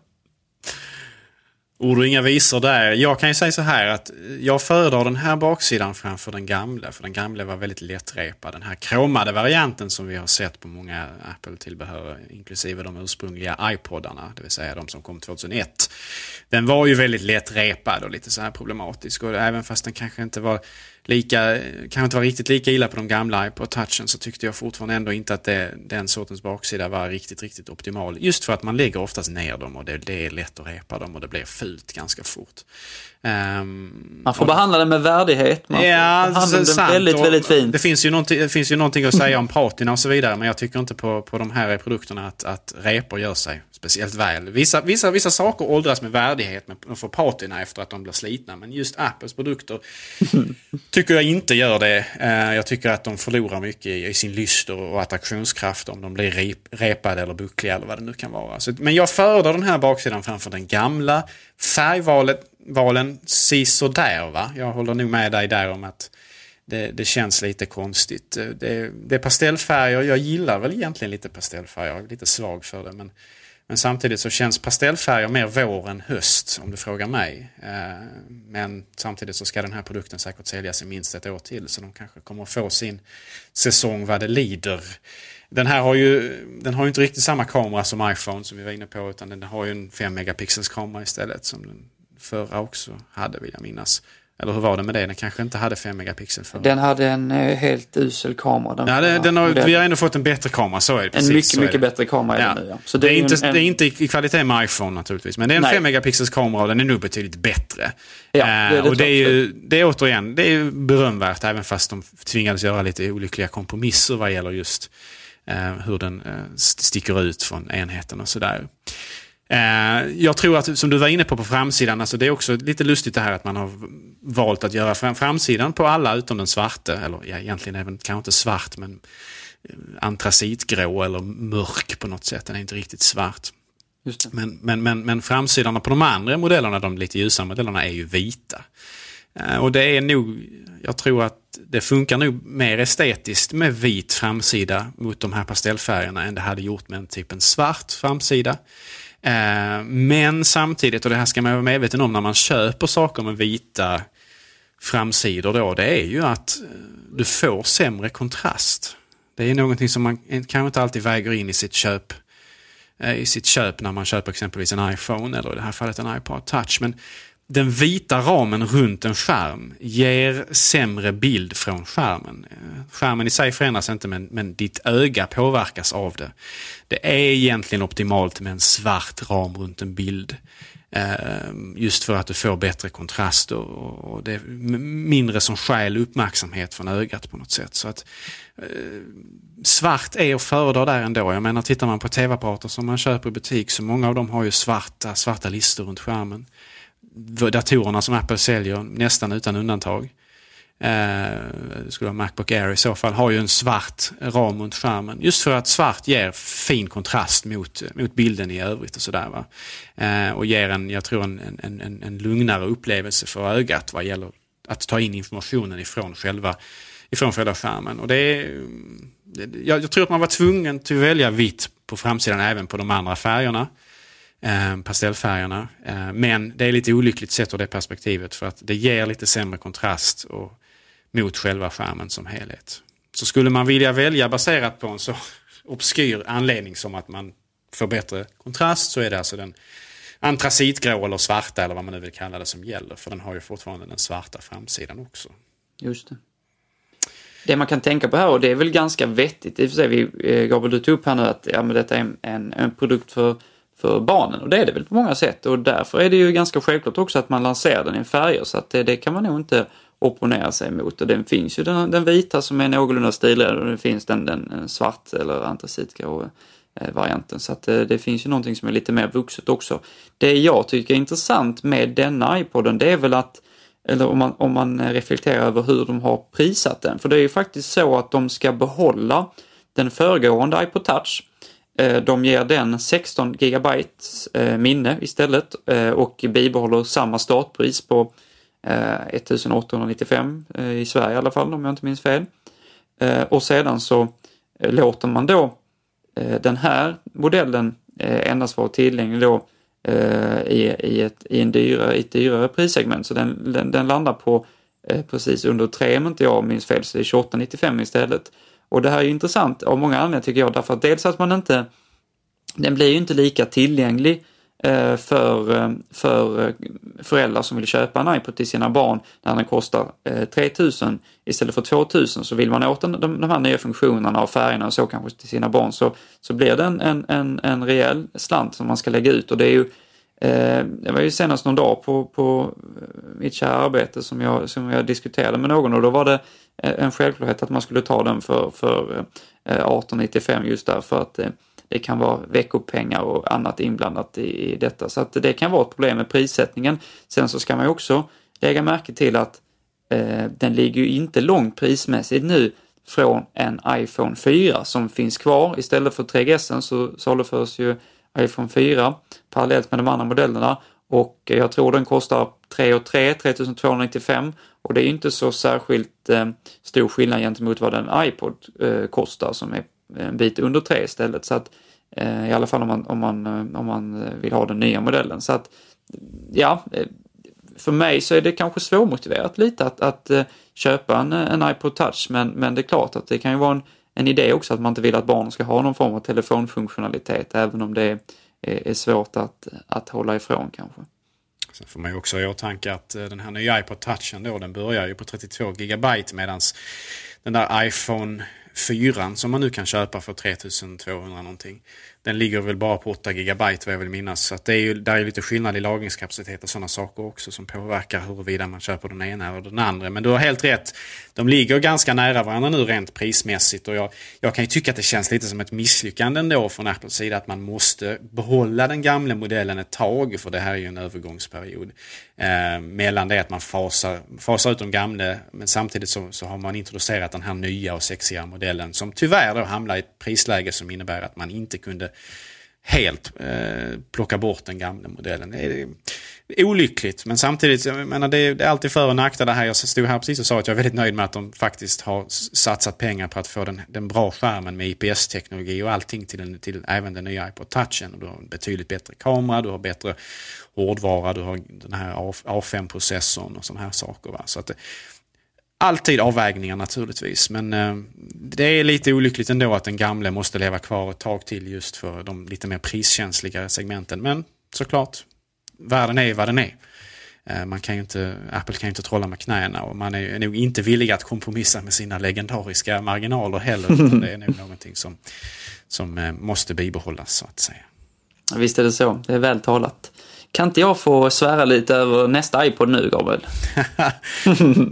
Ord och inga visor där. Jag kan ju säga så här att jag föredrar den här baksidan framför den gamla. För den gamla var väldigt lättrepad. Den här kromade varianten som vi har sett på många Apple-tillbehör, inklusive de ursprungliga iPodarna, det vill säga de som kom 2001. Den var ju väldigt lättrepad och lite så här problematisk. Och även fast den kanske inte var lika, kanske inte var riktigt lika illa på de gamla iPod touchen så tyckte jag fortfarande ändå inte att det, den sortens baksida var riktigt, riktigt optimal. Just för att man lägger oftast ner dem och det, det är lätt att repa dem och det blir fult ganska fort. Um, man får och, behandla den med värdighet. Man ja, får behandla den väldigt, väldigt fint. Det finns, ju det finns ju någonting att säga om patina och så vidare men jag tycker inte på, på de här produkterna att, att repor gör sig speciellt väl. Vissa, vissa, vissa saker åldras med värdighet med, får patina efter att de blir slitna men just Apples produkter tycker jag inte gör det. Uh, jag tycker att de förlorar mycket i, i sin lyster och attraktionskraft om de blir rep, repade eller buckliga eller vad det nu kan vara. Så, men jag föredrar den här baksidan framför den gamla. Färgvalet valen sisådär va? Jag håller nog med dig där om att det, det känns lite konstigt. Eh, det, det, är pastellfärger, jag gillar väl egentligen lite pastellfärger, jag är lite svag för det. Men, men samtidigt så känns pastellfärger mer vår än höst om du frågar mig. Eh, men samtidigt så ska den här produkten säkert säljas i minst ett år till så de kanske kommer få sin säsong vad det lider. Den här har ju, den har ju inte riktigt samma kamera som iPhone som vi var inne på utan den har ju en 5 megapixels kamera istället som den förra också hade vill jag minnas. Eller hur var det med det? Den kanske inte hade 5 megapixel förra. Den hade en eh, helt usel kamera. Den Ja, det, den har, vi har ändå fått en bättre kamera, så är det. Precis, en mycket, är mycket det. bättre kamera är Ja. det nu. Ja. Så det, är ju inte, en, det är inte i kvalitet med iPhone naturligtvis, men det är en Nej. 5 megapixels kamera och den är nog betydligt bättre. Ja, Eh, det- det och det är ju, det är återigen, det är berömvärt även fast de tvingades göra lite olyckliga kompromisser vad gäller just hur den eh, st- sticker ut från enheten och sådär. Eh, jag tror att, som du var inne på på framsidan, alltså det är också lite lustigt det här att man har valt att göra fram, framsidan på alla utom den svarte, eller ja, egentligen även kanske inte svart men eh, antracitgrå eller mörk på något sätt. Den är inte riktigt svart. Men, men, men, men framsidorna på de andra modellerna, de lite ljusare modellerna, är ju vita. Eh, och det är nog, jag tror att det funkar nog mer estetiskt med vit framsida mot de här pastellfärgerna än det hade gjort med en typ en svart framsida. Eh, men samtidigt, och det här ska man vara medveten om när man köper saker med vita framsidor då, det är ju att eh, du får sämre kontrast. Det är någonting som man kanske inte alltid väger in i sitt köp i sitt köp när man köper exempelvis en iPhone eller i det här fallet en iPod touch. Men den vita ramen runt en skärm ger sämre bild från skärmen. Skärmen i sig förändras inte men, men ditt öga påverkas av det. Det är egentligen optimalt med en svart ram runt en bild. Ehm, just för att du får bättre kontrast och, och det är mindre som stjäl uppmärksamhet från ögat på något sätt. Så att eh, svart är att föredra där ändå. Jag menar tittar man på tv-apparater som man köper i butik så många av dem har ju svarta, svarta listor runt skärmen. Datorerna som Apple säljer nästan utan undantag. Eh, det skulle vara Macbook Air i så fall, har ju en svart ram runt skärmen. Just för att svart ger fin kontrast mot, mot bilden i övrigt och sådär. Va? Eh, och ger en, jag tror en, en, en, en lugnare upplevelse för ögat vad gäller att ta in informationen ifrån själva, ifrån själva skärmen. Och det är, mm, jag, jag tror att man var tvungen att välja vitt på framsidan även på de andra färgerna. Eh, pastellfärgerna. Eh, men det är lite olyckligt sett ur det perspektivet för att det ger lite sämre kontrast och, mot själva skärmen som helhet. Så skulle man vilja välja baserat på en så obskyr anledning som att man får bättre kontrast så är det alltså den antracitgrå eller svarta eller vad man nu vill kalla det som gäller. För den har ju fortfarande den svarta framsidan också. Just det. Det man kan tänka på här, och det är väl ganska vettigt i och för sig, vi, eh, Gabriel du tog upp här nu att ja, men detta är en, en, en produkt för, för barnen och det är det väl på många sätt och därför är det ju ganska självklart också att man lanserar den i färger så att det, det kan man nog inte opponera sig emot och den finns ju den, den vita som är någorlunda stilren och det finns den, den svart eller antracitgrå eh, varianten så att det, det finns ju någonting som är lite mer vuxet också. Det jag tycker är intressant med denna iPoden det är väl att eller om man, om man reflekterar över hur de har prisat den. För det är ju faktiskt så att de ska behålla den föregående iPod Touch. Eh, de ger den 16 GB eh, minne istället eh, och bibehåller samma startpris på 1895 i Sverige i alla fall om jag inte minns fel. Och sedan så låter man då den här modellen endast vara tillgänglig då i, i, ett, i, en dyrare, i ett dyrare prissegment. Så den, den, den landar på precis under 3 om inte jag minns fel, så det är 28,95 istället. Och det här är ju intressant av många anledningar tycker jag, därför att dels att man inte, den blir ju inte lika tillgänglig eh, för, eh, för eh, föräldrar som vill köpa en iPod till sina barn när den kostar 3000 istället för 2000 så vill man åt den, de, de här nya funktionerna och färgerna och så kanske till sina barn så, så blir det en, en, en, en rejäl slant som man ska lägga ut. Och det är ju Eh, det var ju senast någon dag på, på mitt kära arbete som jag, som jag diskuterade med någon och då var det Eh, en självklarhet att man skulle ta den för, för eh, 1895 just därför att eh, det kan vara veckopengar och annat inblandat i, i detta. Så att det kan vara ett problem med prissättningen. Sen så ska man ju också lägga märke till att eh, den ligger ju inte långt prismässigt nu från en iPhone 4 som finns kvar. Istället för 3GS så saluförs ju iPhone 4 parallellt med de andra modellerna och jag tror den kostar 3 och 3, 3295 och det är inte så särskilt eh, stor skillnad gentemot vad en iPod eh, kostar som är en bit under 3 istället. Så att, eh, I alla fall om man, om, man, eh, om man eh, vill ha den nya modellen. Så att, ja, eh, för mig så är det kanske svårmotiverat lite att, att köpa en, en iPod touch men, men det är klart att det kan ju vara en, en idé också att man inte vill att barnen ska ha någon form av telefonfunktionalitet även om det är, är, är svårt att, att hålla ifrån kanske. Sen får man ju också ha i åtanke att eh, den här nya iPod touchen då, den börjar ju på 32 GB medan den där iPhone 4 som man nu kan köpa för 3200 någonting. Den ligger väl bara på 8 GB vad jag vill minnas. Så att det är ju, där är lite skillnad i lagringskapacitet och sådana saker också som påverkar huruvida man köper den ena eller den andra. Men du har helt rätt. De ligger ganska nära varandra nu rent prismässigt och jag, jag kan ju tycka att det känns lite som ett misslyckande ändå från Apples sida att man måste behålla den gamla modellen ett tag för det här är ju en övergångsperiod. Eh, mellan det att man fasar, fasar ut de gamla men samtidigt så, så har man introducerat den här nya och sexiga modellen som tyvärr då hamnar i ett prisläge som innebär att man inte kunde helt eh, plocka bort den gamla modellen. Det är, det är olyckligt men samtidigt, jag menar, det, är, det är alltid för och nackdelar här. Jag stod här precis och sa att jag är väldigt nöjd med att de faktiskt har satsat pengar på att få den, den bra skärmen med IPS-teknologi och allting till, den, till även den nya iPod touchen. Och du har en betydligt bättre kamera, du har bättre hårdvara, du har den här A5-processorn och sådana här saker. Va? Så att det, Alltid avvägningar naturligtvis, men eh, det är lite olyckligt ändå att den gamle måste leva kvar ett tag till just för de lite mer priskänsliga segmenten. Men såklart, världen är vad den är. Eh, man kan ju inte, Apple kan ju inte trolla med knäna och man är nog inte villig att kompromissa med sina legendariska marginaler heller. Utan det är nog någonting som, som eh, måste bibehållas så att säga. Visst är det så, det är väl talat. Kan inte jag få svära lite över nästa iPod nu, Gabriel?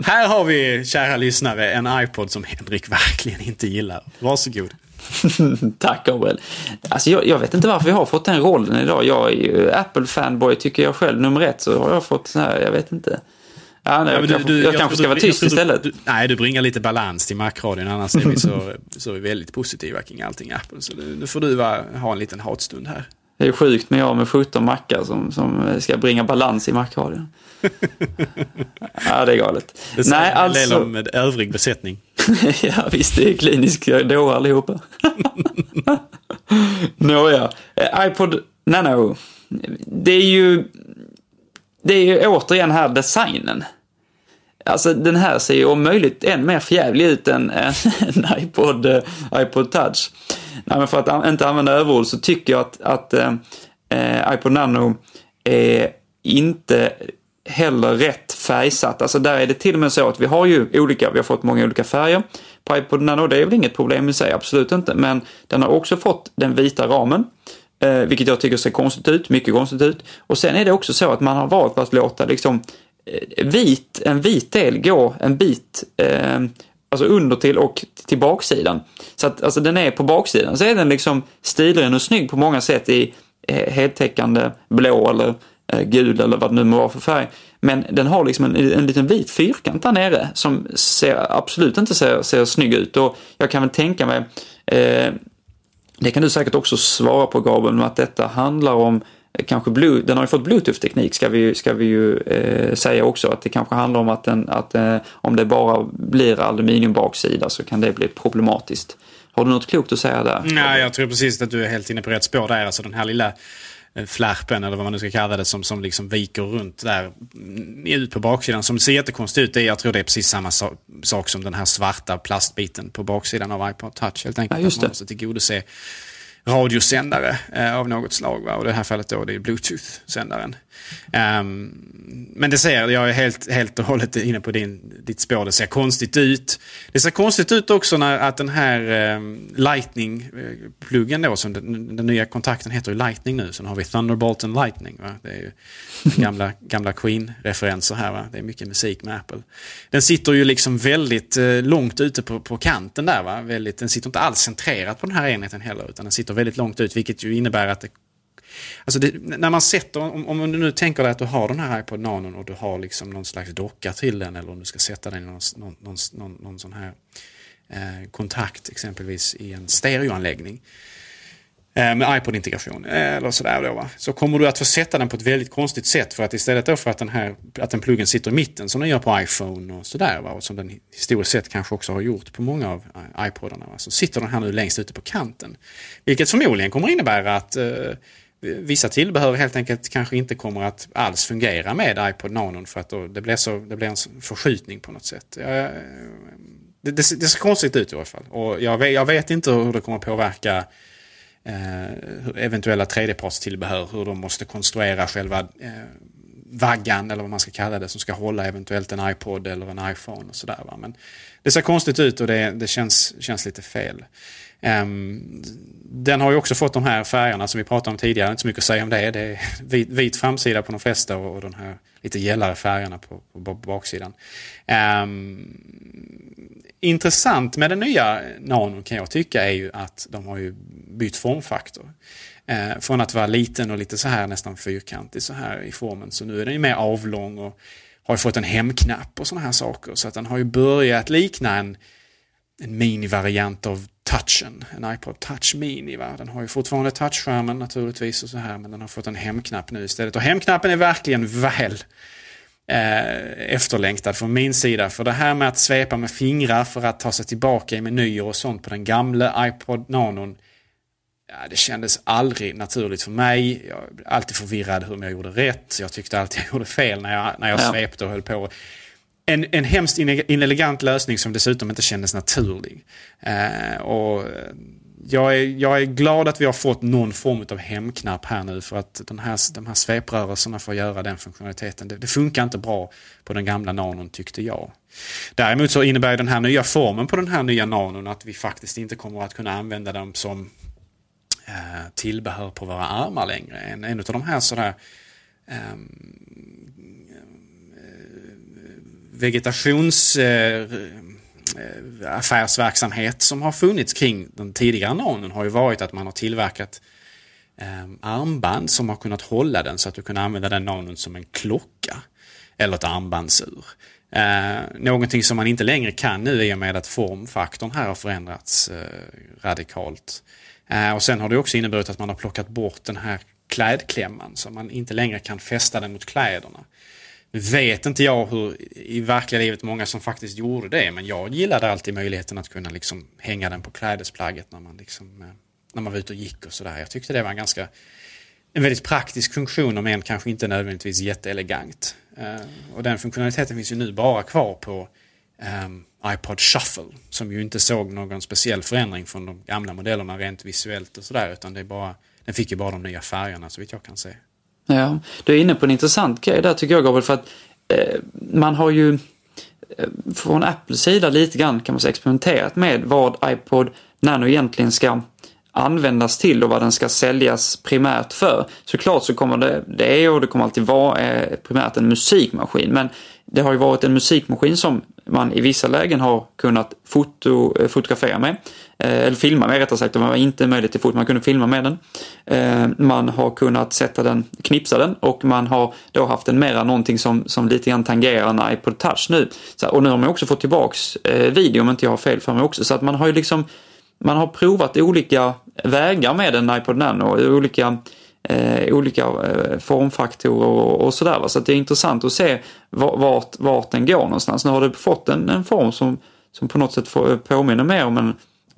Här har vi, kära lyssnare, en iPod som Henrik verkligen inte gillar. Varsågod. Tack Gabriel. Alltså jag, jag, vet inte varför jag har fått den rollen idag. Jag är ju Apple-fanboy tycker jag själv. Nummer ett så har jag fått så här, jag vet inte. Ja, nej, ja, jag, du, kanske, du, jag, jag kanske ska vara tyst istället. Du, nej, du bringar lite balans till Macradion. Annars är vi så, så väldigt positiva kring allting Apple. Så nu får du va, ha en liten hatstund här. Det är sjukt med jag med 17 mackar som, som ska bringa balans i mackradion. ja, det är galet. Det Nej, alltså... en med övrig besättning. ja, visst, det är kliniska dårar allihopa. Nåja, eh, iPod Nano. Det är ju... Det är ju återigen här designen. Alltså den här ser ju om möjligt än mer förjävlig ut än en iPod, uh, iPod Touch. Nej, men för att inte använda överord så tycker jag att, att eh, eh, iPod Nano är inte heller rätt färgsatt. Alltså där är det till och med så att vi har ju olika, vi har fått många olika färger på iPod Nano. Det är väl inget problem i sig, absolut inte. Men den har också fått den vita ramen. Eh, vilket jag tycker ser konstigt ut, mycket konstigt ut. Och sen är det också så att man har valt att låta liksom Eh, vit, en vit del gå en bit eh, alltså under till och till baksidan. Så att alltså den är på baksidan så är den liksom stilren och snygg på många sätt i eh, heltäckande blå eller eh, gul eller vad det nu må vara för färg. Men den har liksom en, en liten vit fyrkant där nere som ser, absolut inte ser, ser snygg ut och jag kan väl tänka mig eh, det kan du säkert också svara på Gabriel, att detta handlar om kanske Blue, den har ju fått Bluetooth-teknik ska vi, ska vi ju eh, säga också. Att det kanske handlar om att, den, att eh, om det bara blir aluminiumbaksida så kan det bli problematiskt. Har du något klokt att säga där? Nej, jag tror precis att du är helt inne på rätt spår där. Alltså den här lilla eh, flärpen eller vad man nu ska kalla det som, som liksom viker runt där mm, ut på baksidan som ser jättekonstigt ut. Det, jag tror det är precis samma sak som den här svarta plastbiten på baksidan av iPod Touch helt enkelt. Ja, just det. Att man måste tillgodose radiosändare eh, av något slag. Va? Och i det här fallet då det är Bluetooth-sändaren. Um, men det ser, jag är helt, helt och hållet inne på din, ditt spår, det ser konstigt ut. Det ser konstigt ut också när att den här um, Lightning-pluggen då, som den, den, nya kontakten heter ju Lightning nu, sen har vi Thunderbolt and Lightning. Va? Det är ju gamla, gamla Queen-referenser här, va? det är mycket musik med Apple. Den sitter ju liksom väldigt uh, långt ute på, på kanten där, va? Väldigt, den sitter inte alls centrerat på den här enheten heller, utan den sitter väldigt långt ut, vilket ju innebär att det Alltså det, när man sätter, om, om du nu tänker dig att du har den här iPod Nano och du har liksom någon slags docka till den eller om du ska sätta den i någon, någon, någon, någon sån här eh, kontakt exempelvis i en stereoanläggning eh, med iPod-integration eh, eller sådär då va? Så kommer du att få sätta den på ett väldigt konstigt sätt för att istället då för att den här att den pluggen sitter i mitten som den gör på iPhone och sådär va? Och som den historiskt sett kanske också har gjort på många av eh, iPodarna va? Så sitter den här nu längst ute på kanten. Vilket förmodligen kommer innebära att eh, vissa tillbehör helt enkelt kanske inte kommer att alls fungera med iPod Nano för att då, det, blir så, det blir en förskjutning på något sätt. det, det, det, ser konstigt ut i alla fall. Och jag vet, jag vet inte hur det kommer påverka eh, eventuella tredjepartstillbehör, hur de måste konstruera själva eh, vaggan eller vad man ska kalla det som ska hålla eventuellt en iPod eller en iPhone och sådär. Men det ser konstigt ut och det, det känns, känns lite fel. Um, den har ju också fått de här färgerna som vi pratade om tidigare, inte så mycket att säga om det. Det är vit, vit framsida på de flesta och, och de här lite gällare färgerna på, på, på baksidan. Um, intressant med den nya Nano kan jag tycka är ju att de har ju bytt formfaktor. Uh, från att vara liten och lite så här nästan fyrkantig så här i formen så nu är den ju mer avlång och har fått en hemknapp och sådana här saker. Så att den har ju börjat likna en, en minivariant av touchen, en iPod Touch Mini. Va? Den har ju fortfarande touchskärmen naturligtvis och så här men den har fått en hemknapp nu istället. Och hemknappen är verkligen väl eh, efterlängtad från min sida. För det här med att svepa med fingrar för att ta sig tillbaka i menyer och sånt på den gamla iPod Nanon Ja, det kändes aldrig naturligt för mig. Jag blev alltid förvirrad hur jag gjorde rätt. Jag tyckte alltid jag gjorde fel när jag, när jag ja. svepte och höll på. En, en hemskt inelegant lösning som dessutom inte kändes naturlig. Eh, och eh, jag, är, jag är glad att vi har fått någon form av hemknapp här nu för att den här, de här sveprörelserna får göra den funktionaliteten, det, det funkar inte bra på den gamla nanon tyckte jag. Däremot så innebär den här nya formen på den här nya nanon att vi faktiskt inte kommer att kunna använda dem som Eh, tillbehör på våra armar längre. En, en av de här sådär eh, vegetations affärsverksamhet som har funnits kring den tidigare nonen har ju varit att man har tillverkat eh, armband som har kunnat hålla den så att du kunde använda den nonen som en klocka eller ett armbandsur. Eh, någonting som man inte längre kan nu i och med att formfaktorn här har förändrats eh, radikalt. Eh, och sen har det också inneburit att man har plockat bort den här klädklämman så man inte längre kan fästa den mot kläderna. Nu vet inte jag hur i verkliga livet många som faktiskt gjorde det men jag gillade alltid möjligheten att kunna liksom hänga den på klädesplagget när man, liksom, eh, när man var ute och gick och sådär. Jag tyckte det var en ganska en väldigt praktisk funktion om än kanske inte nödvändigtvis jätteelegant. Eh, och den funktionaliteten finns ju nu bara kvar på um, iPod Shuffle som ju inte såg någon speciell förändring från de gamla modellerna rent visuellt och sådär utan det är bara, den fick ju bara de nya färgerna så vitt jag kan se. Ja, du är inne på en intressant grej där tycker jag Gabriel för att eh, man har ju eh, från Apples sida lite grann kan man säga experimenterat med vad iPod Nano egentligen ska användas till och vad den ska säljas primärt för. Såklart så kommer det, det är och det kommer alltid vara eh, primärt en musikmaskin men det har ju varit en musikmaskin som man i vissa lägen har kunnat foto, eh, fotografera med. Eh, eller filma med rättare sagt, det var inte möjligt till fot, man kunde filma med den. Eh, man har kunnat sätta den, knipsa den och man har då haft en mera någonting som, som lite grann tangerar en iPod touch nu. och nu har man också fått tillbaks eh, video om inte jag har fel för mig också. Så att man har ju liksom, man har provat olika vägar med en iPod Nano, olika eh, olika eh, formfaktorer och, och sådär. Så det är intressant att se vart, vart den går någonstans. Nu har du fått en, en form som, som på något sätt får, påminner mer om en,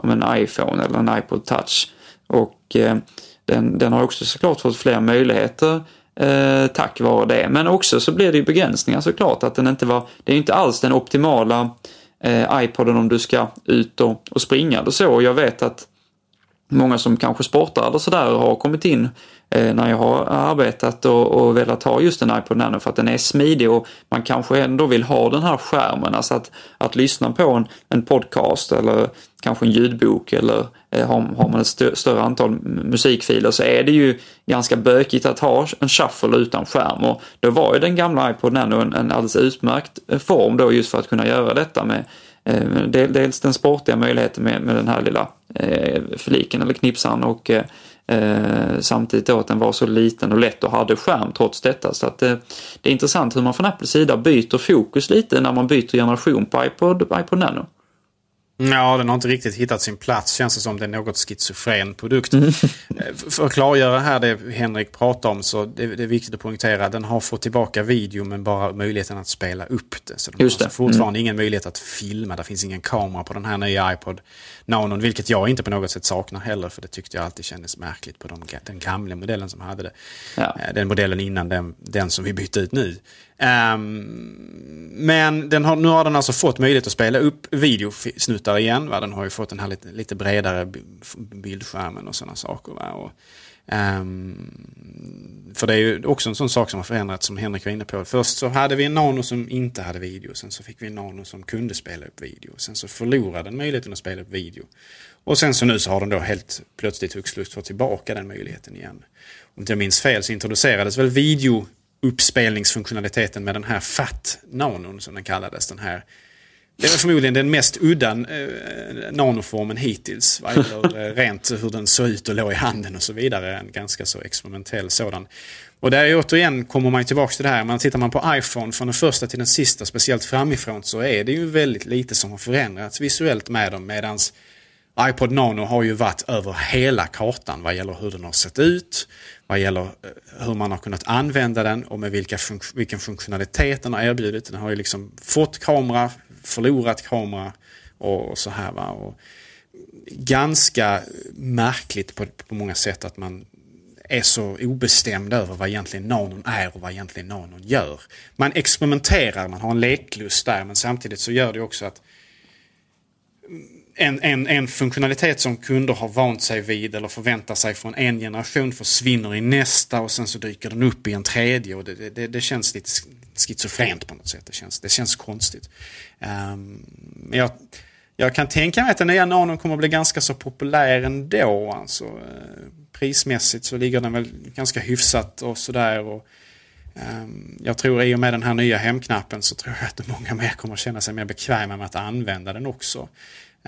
en iPhone eller en iPod touch. Och eh, den, den har också såklart fått fler möjligheter eh, tack vare det. Men också så blir det ju begränsningar såklart. Att den inte var, det är inte alls den optimala eh, iPoden om du ska ut och, och springa eller så. Jag vet att många som kanske sportar eller sådär har kommit in Eh, när jag har arbetat och, och velat ha just en iPod Nano för att den är smidig och man kanske ändå vill ha den här skärmen. Alltså att, att lyssna på en, en podcast eller kanske en ljudbok eller eh, har, har man ett stö större antal musikfiler så är det ju ganska bökigt att ha en shuffle utan skärm och då var ju den gamla iPod Nano en, en alldeles utmärkt eh, form då just för att kunna göra detta med eh, dels den sportiga möjligheten med, med den här lilla eh, fliken eller knipsan och eh, eh, samtidigt då att den var så liten och lätt och hade skärm trots detta. Så att det, det är intressant hur man från Apples sida byter fokus lite när man byter generation på iPod, iPod Nano. Ja, den har inte riktigt hittat sin plats. Känns det som det är något schizofren produkt. Mm. Eh, för att klargöra här det Henrik pratar om så det, det är viktigt att poängtera. Den har fått tillbaka video men bara möjligheten att spela upp det. Så den Just har fortfarande mm. ingen möjlighet att filma. Det finns ingen kamera på den här nya iPod Nanon. Vilket jag inte på något sätt saknar heller. För det tyckte jag alltid kändes märkligt på de, den gamla modellen som hade det. Ja. Eh, den modellen innan den, den som vi bytte ut nu. Um, men den har, nu har den alltså fått möjlighet att spela upp videosnuttar igen. Va? Den har ju fått den här lite, lite bredare bildskärmen och sådana saker. Va? Och, Um, för det är ju också en sån sak som har förändrats som Henrik var inne på. Först så hade vi en Nano som inte hade video. Sen så fick vi en Nano som kunde spela upp video. Sen så förlorade den möjligheten att spela upp video. Och sen så nu så har den då helt plötsligt hux flux fått tillbaka den möjligheten igen. Om inte jag minns fel så introducerades väl video uppspelningsfunktionaliteten med den här FAT-nanon som den kallades. Den här det var förmodligen den mest udda eh, nanoformen hittills. Vad gäller rent hur den såg ut och låg i handen och så vidare. En ganska så experimentell sådan. Och där återigen kommer man tillbaka till det här. Man tittar man på iPhone från den första till den sista, speciellt framifrån, så är det ju väldigt lite som har förändrats visuellt med dem. Medans iPod Nano har ju varit över hela kartan vad gäller hur den har sett ut, vad gäller eh, hur man har kunnat använda den och med vilka fun vilken funktionalitet den har erbjudit. Den har ju liksom fått kamera, förlorat kamera och, så här. Va? Och ganska märkligt på, på många sätt att man är så obestämd över vad egentligen nanon är och vad egentligen nanon gör. Man experimenterar, man har en leklust där men samtidigt så gör det också att en, en, en funktionalitet som kunder har vant sig vid eller förväntar sig från en generation försvinner i nästa och sen så dyker den upp i en tredje och det, det, det känns lite schizofrent på något sätt. Det känns, det känns konstigt. Um, jag, jag kan tänka mig att den nya Nanon kommer att bli ganska så populär ändå. Alltså, eh, prismässigt så ligger den väl ganska hyfsat och sådär. Och, um, jag tror i och med den här nya hemknappen så tror jag att många mer kommer att känna sig mer bekväma med att använda den också.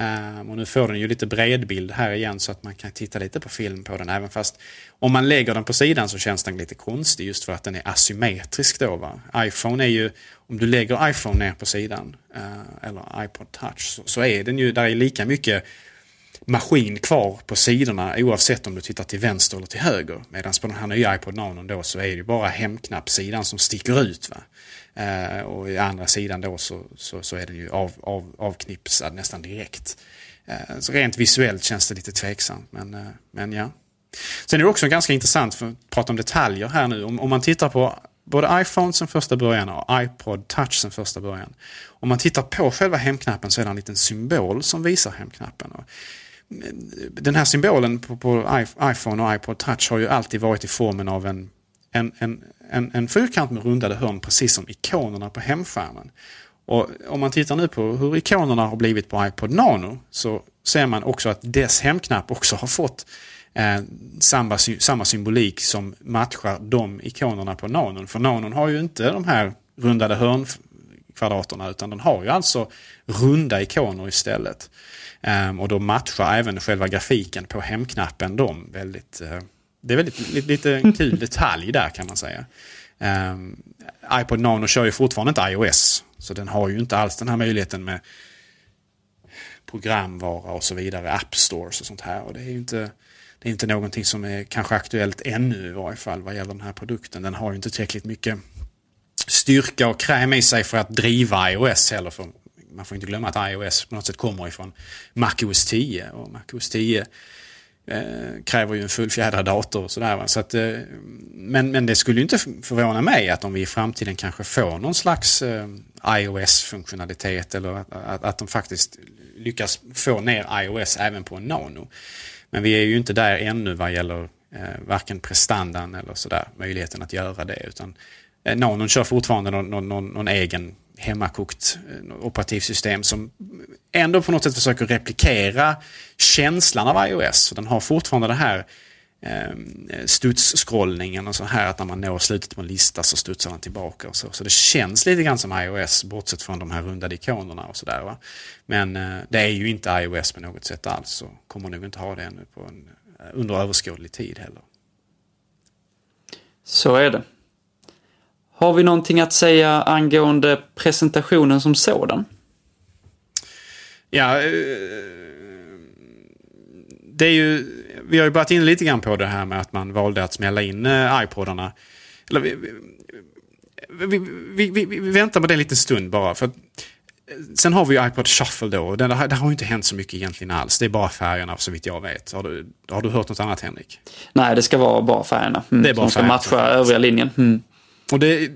Um, och nu får den ju lite bredbild här igen så att man kan titta lite på film på den. Även fast om man lägger den på sidan så känns den lite konstig just för att den är asymmetrisk då. Va? iPhone är ju, om du lägger iPhone ner på sidan uh, eller iPod touch så, så, är den ju, där är lika mycket maskin kvar på sidorna oavsett om du tittar till vänster eller till höger. Medan på den här nya iPod Nano då så är det bara hemknappsidan som sticker ut. Va? Eh, och i andra sidan då så, så, så är den ju av, av, avknipsad nästan direkt. Eh, så rent visuellt känns det lite tveksamt. Men, eh, men ja. Sen är det också ganska intressant, för att prata om detaljer här nu. Om, om man tittar på både iPhone sen första början och iPod touch sen första början. Om man tittar på själva hemknappen så är det en liten symbol som visar hemknappen. Och mm, den här symbolen på, på iPhone och iPod touch har ju alltid varit i formen av en, en, en, en, en fyrkant med rundade hörn precis som ikonerna på hemskärmen. Och om man tittar nu på hur ikonerna har blivit på iPod Nano så ser man också att dess hemknapp också har fått eh, samma, samma symbolik som matchar de ikonerna på Nanon. För Nanon har ju inte de här rundade hörnkvadraterna utan den har ju alltså runda ikoner istället. Eh, och då matchar även själva grafiken på hemknappen dem väldigt eh, det är väldigt lite, lite kul detalj där kan man säga. Um, iPod Nano kör ju fortfarande inte iOS. Så den har ju inte alls den här möjligheten med programvara och så vidare, App Stores och sånt här. Och det är ju inte, det är inte någonting som är kanske aktuellt ännu i varje fall vad gäller den här produkten. Den har ju inte tillräckligt mycket styrka och kräm i sig för att driva iOS heller. För man får inte glömma att iOS på något sätt kommer ifrån MacOS 10. Och MacOS 10 eh, kräver ju en fullfjädrad dator och sådär. Så att, eh, men, men det skulle ju inte förvåna mig att om vi i framtiden kanske får någon slags eh, iOS-funktionalitet eller att, att, att de faktiskt lyckas få ner iOS även på en Nano. Men vi är ju inte där ännu vad gäller eh, varken prestandan eller sådär, möjligheten att göra det. Utan eh, Nanon kör fortfarande någon, någon, någon egen hemmakokt eh, operativsystem som ändå på något sätt försöker replikera känslan av iOS. Den har fortfarande det här eh, studsskrollningen och så här att när man når slutet på en lista så studsar den tillbaka. Och så. så det känns lite grann som iOS bortsett från de här rundade ikonerna och sådär. Men eh, det är ju inte iOS på något sätt alls och kommer nog inte ha det ännu på en, eh, under överskådlig tid heller. Så är det. Har vi någonting att säga angående presentationen som sådan? Ja, eh, det är ju, vi har ju börjat in lite grann på det här med att man valde att smälla in eh, iPodarna. Eller vi, vi, vi, vi, väntar på det en liten stund bara. För Sen har vi ju iPod Shuffle då. Det, det har ju inte hänt så mycket egentligen alls. Det är bara färgerna så vitt jag vet. Har du, har du hört något annat Henrik? Nej, det ska vara bara färgerna. Mm, det är bara som ska matcha övriga linjen. Mm. Och det...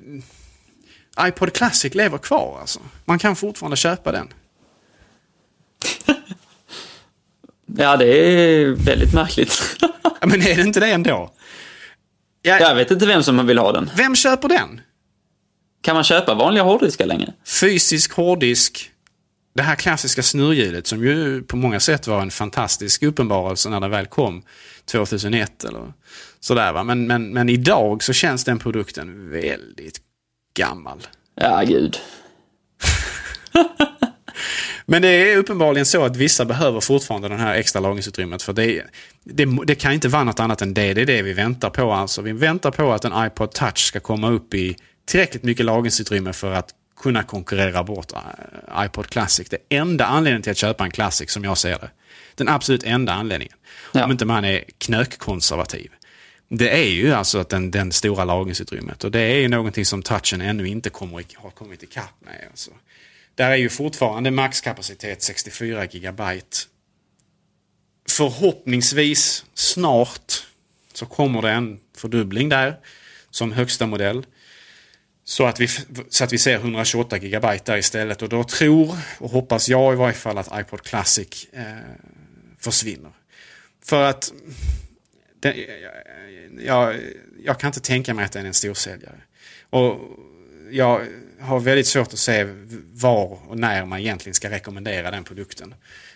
iPod Classic lever kvar alltså. Man kan fortfarande köpa den. Ja, det är väldigt märkligt. Ja, men är det inte det ändå? Jag, Jag vet inte vem som vill ha den. Vem köper den? Kan man köpa vanliga hårddiskar längre? Fysisk hårddisk. Det här klassiska snurrhjulet som ju på många sätt var en fantastisk uppenbarelse när det väl kom 2001 eller sådär va. Men, men, men idag så känns den produkten väldigt gammal. Ja, gud. Men det är uppenbarligen så att vissa behöver fortfarande den här extra lagringsutrymmet. För det, det, det kan inte vara något annat än det. Det är det vi väntar på alltså. Vi väntar på att en iPod Touch ska komma upp i tillräckligt mycket lagringsutrymme för att kunna konkurrera bort eh, iPod Classic. Det enda anledningen till att köpa en Classic som jag ser det. Den absolut enda anledningen. Ja. Om inte man är knökkonservativ. Det är ju alltså att den, den stora lagringsutrymmet. Och det är ju någonting som touchen ännu inte kommer, har kommit ikapp med. Alltså. Där är ju fortfarande maxkapacitet 64 gigabyte. Förhoppningsvis snart så kommer det en fördubbling där som högsta modell. Så att, vi, så att vi ser 128 gigabyte där istället. Och då tror och hoppas jag i varje fall att iPod Classic eh, försvinner. För att den, jag, jag kan inte tänka mig att den är en storsäljare. Och jag har väldigt svårt att se var och när man egentligen ska rekommendera den produkten.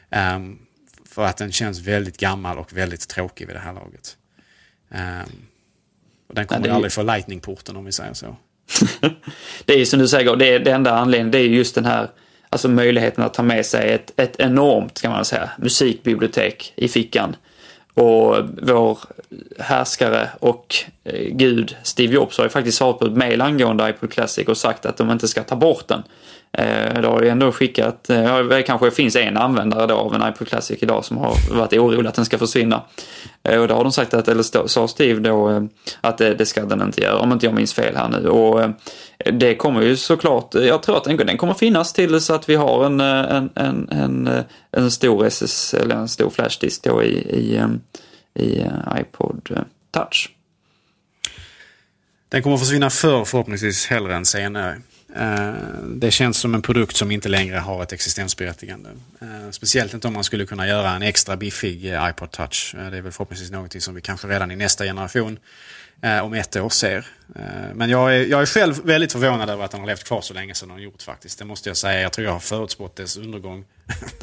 Ehm, för att den känns väldigt gammal och väldigt tråkig vid det här laget. Ehm, och den kommer det är- aldrig få Lightning-porten om vi säger så. Det är ju som du säger, det, är, det enda anledningen det är just den här alltså möjligheten att ta med sig ett, ett enormt, kan man säga, musikbibliotek i fickan. Och vår härskare och eh, gud Steve Jobs har ju faktiskt svarat på ett mail angående iPod Classic och sagt att de inte ska ta bort den. Eh, det har ju ändå skickat, eh, ja, det kanske finns en användare då av en iPod Classic idag som har varit orolig att den ska försvinna. Och då har de sagt att, eller sa Steve då, att det, det ska den inte göra, om inte jag minns fel här nu. Och det kommer ju såklart, jag tror att den, den kommer finnas tills att vi har en, eh, en, en, en, eh, en stor SS, eller en stor flashdisk då i, i, eh, i iPod Touch. Den kommer försvinna förr förhoppningsvis hellre än senare. Det känns som en produkt som inte längre har ett existensberättigande. Speciellt inte om man skulle kunna göra en extra biffig iPod Touch. Det är väl förhoppningsvis någonting som vi kanske redan i nästa generation om ett år ser. Eh, Men jag är, jag är själv väldigt förvånad över att den har levt kvar så länge som den har gjort faktiskt. Det måste jag säga. Jag tror jag har förutspått dess undergång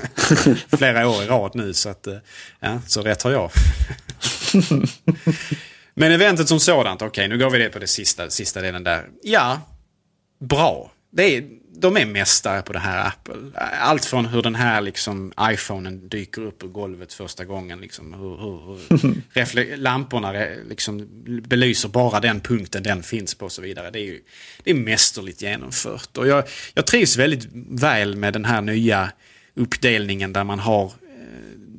flera år i rad nu. Så, att, eh, ja, så rätt har jag. Men eventet som sådant, okej nu går vi det på det sista, sista delen där. Ja, bra. Det är, de är mästare på det här Apple. Allt från hur den här liksom, iPhonen dyker upp ur golvet första gången. Liksom, hur, hur, hur lamporna re- liksom, belyser bara den punkten den finns på och så vidare. Det är, ju, det är mästerligt genomfört. Och jag, jag trivs väldigt väl med den här nya uppdelningen där man har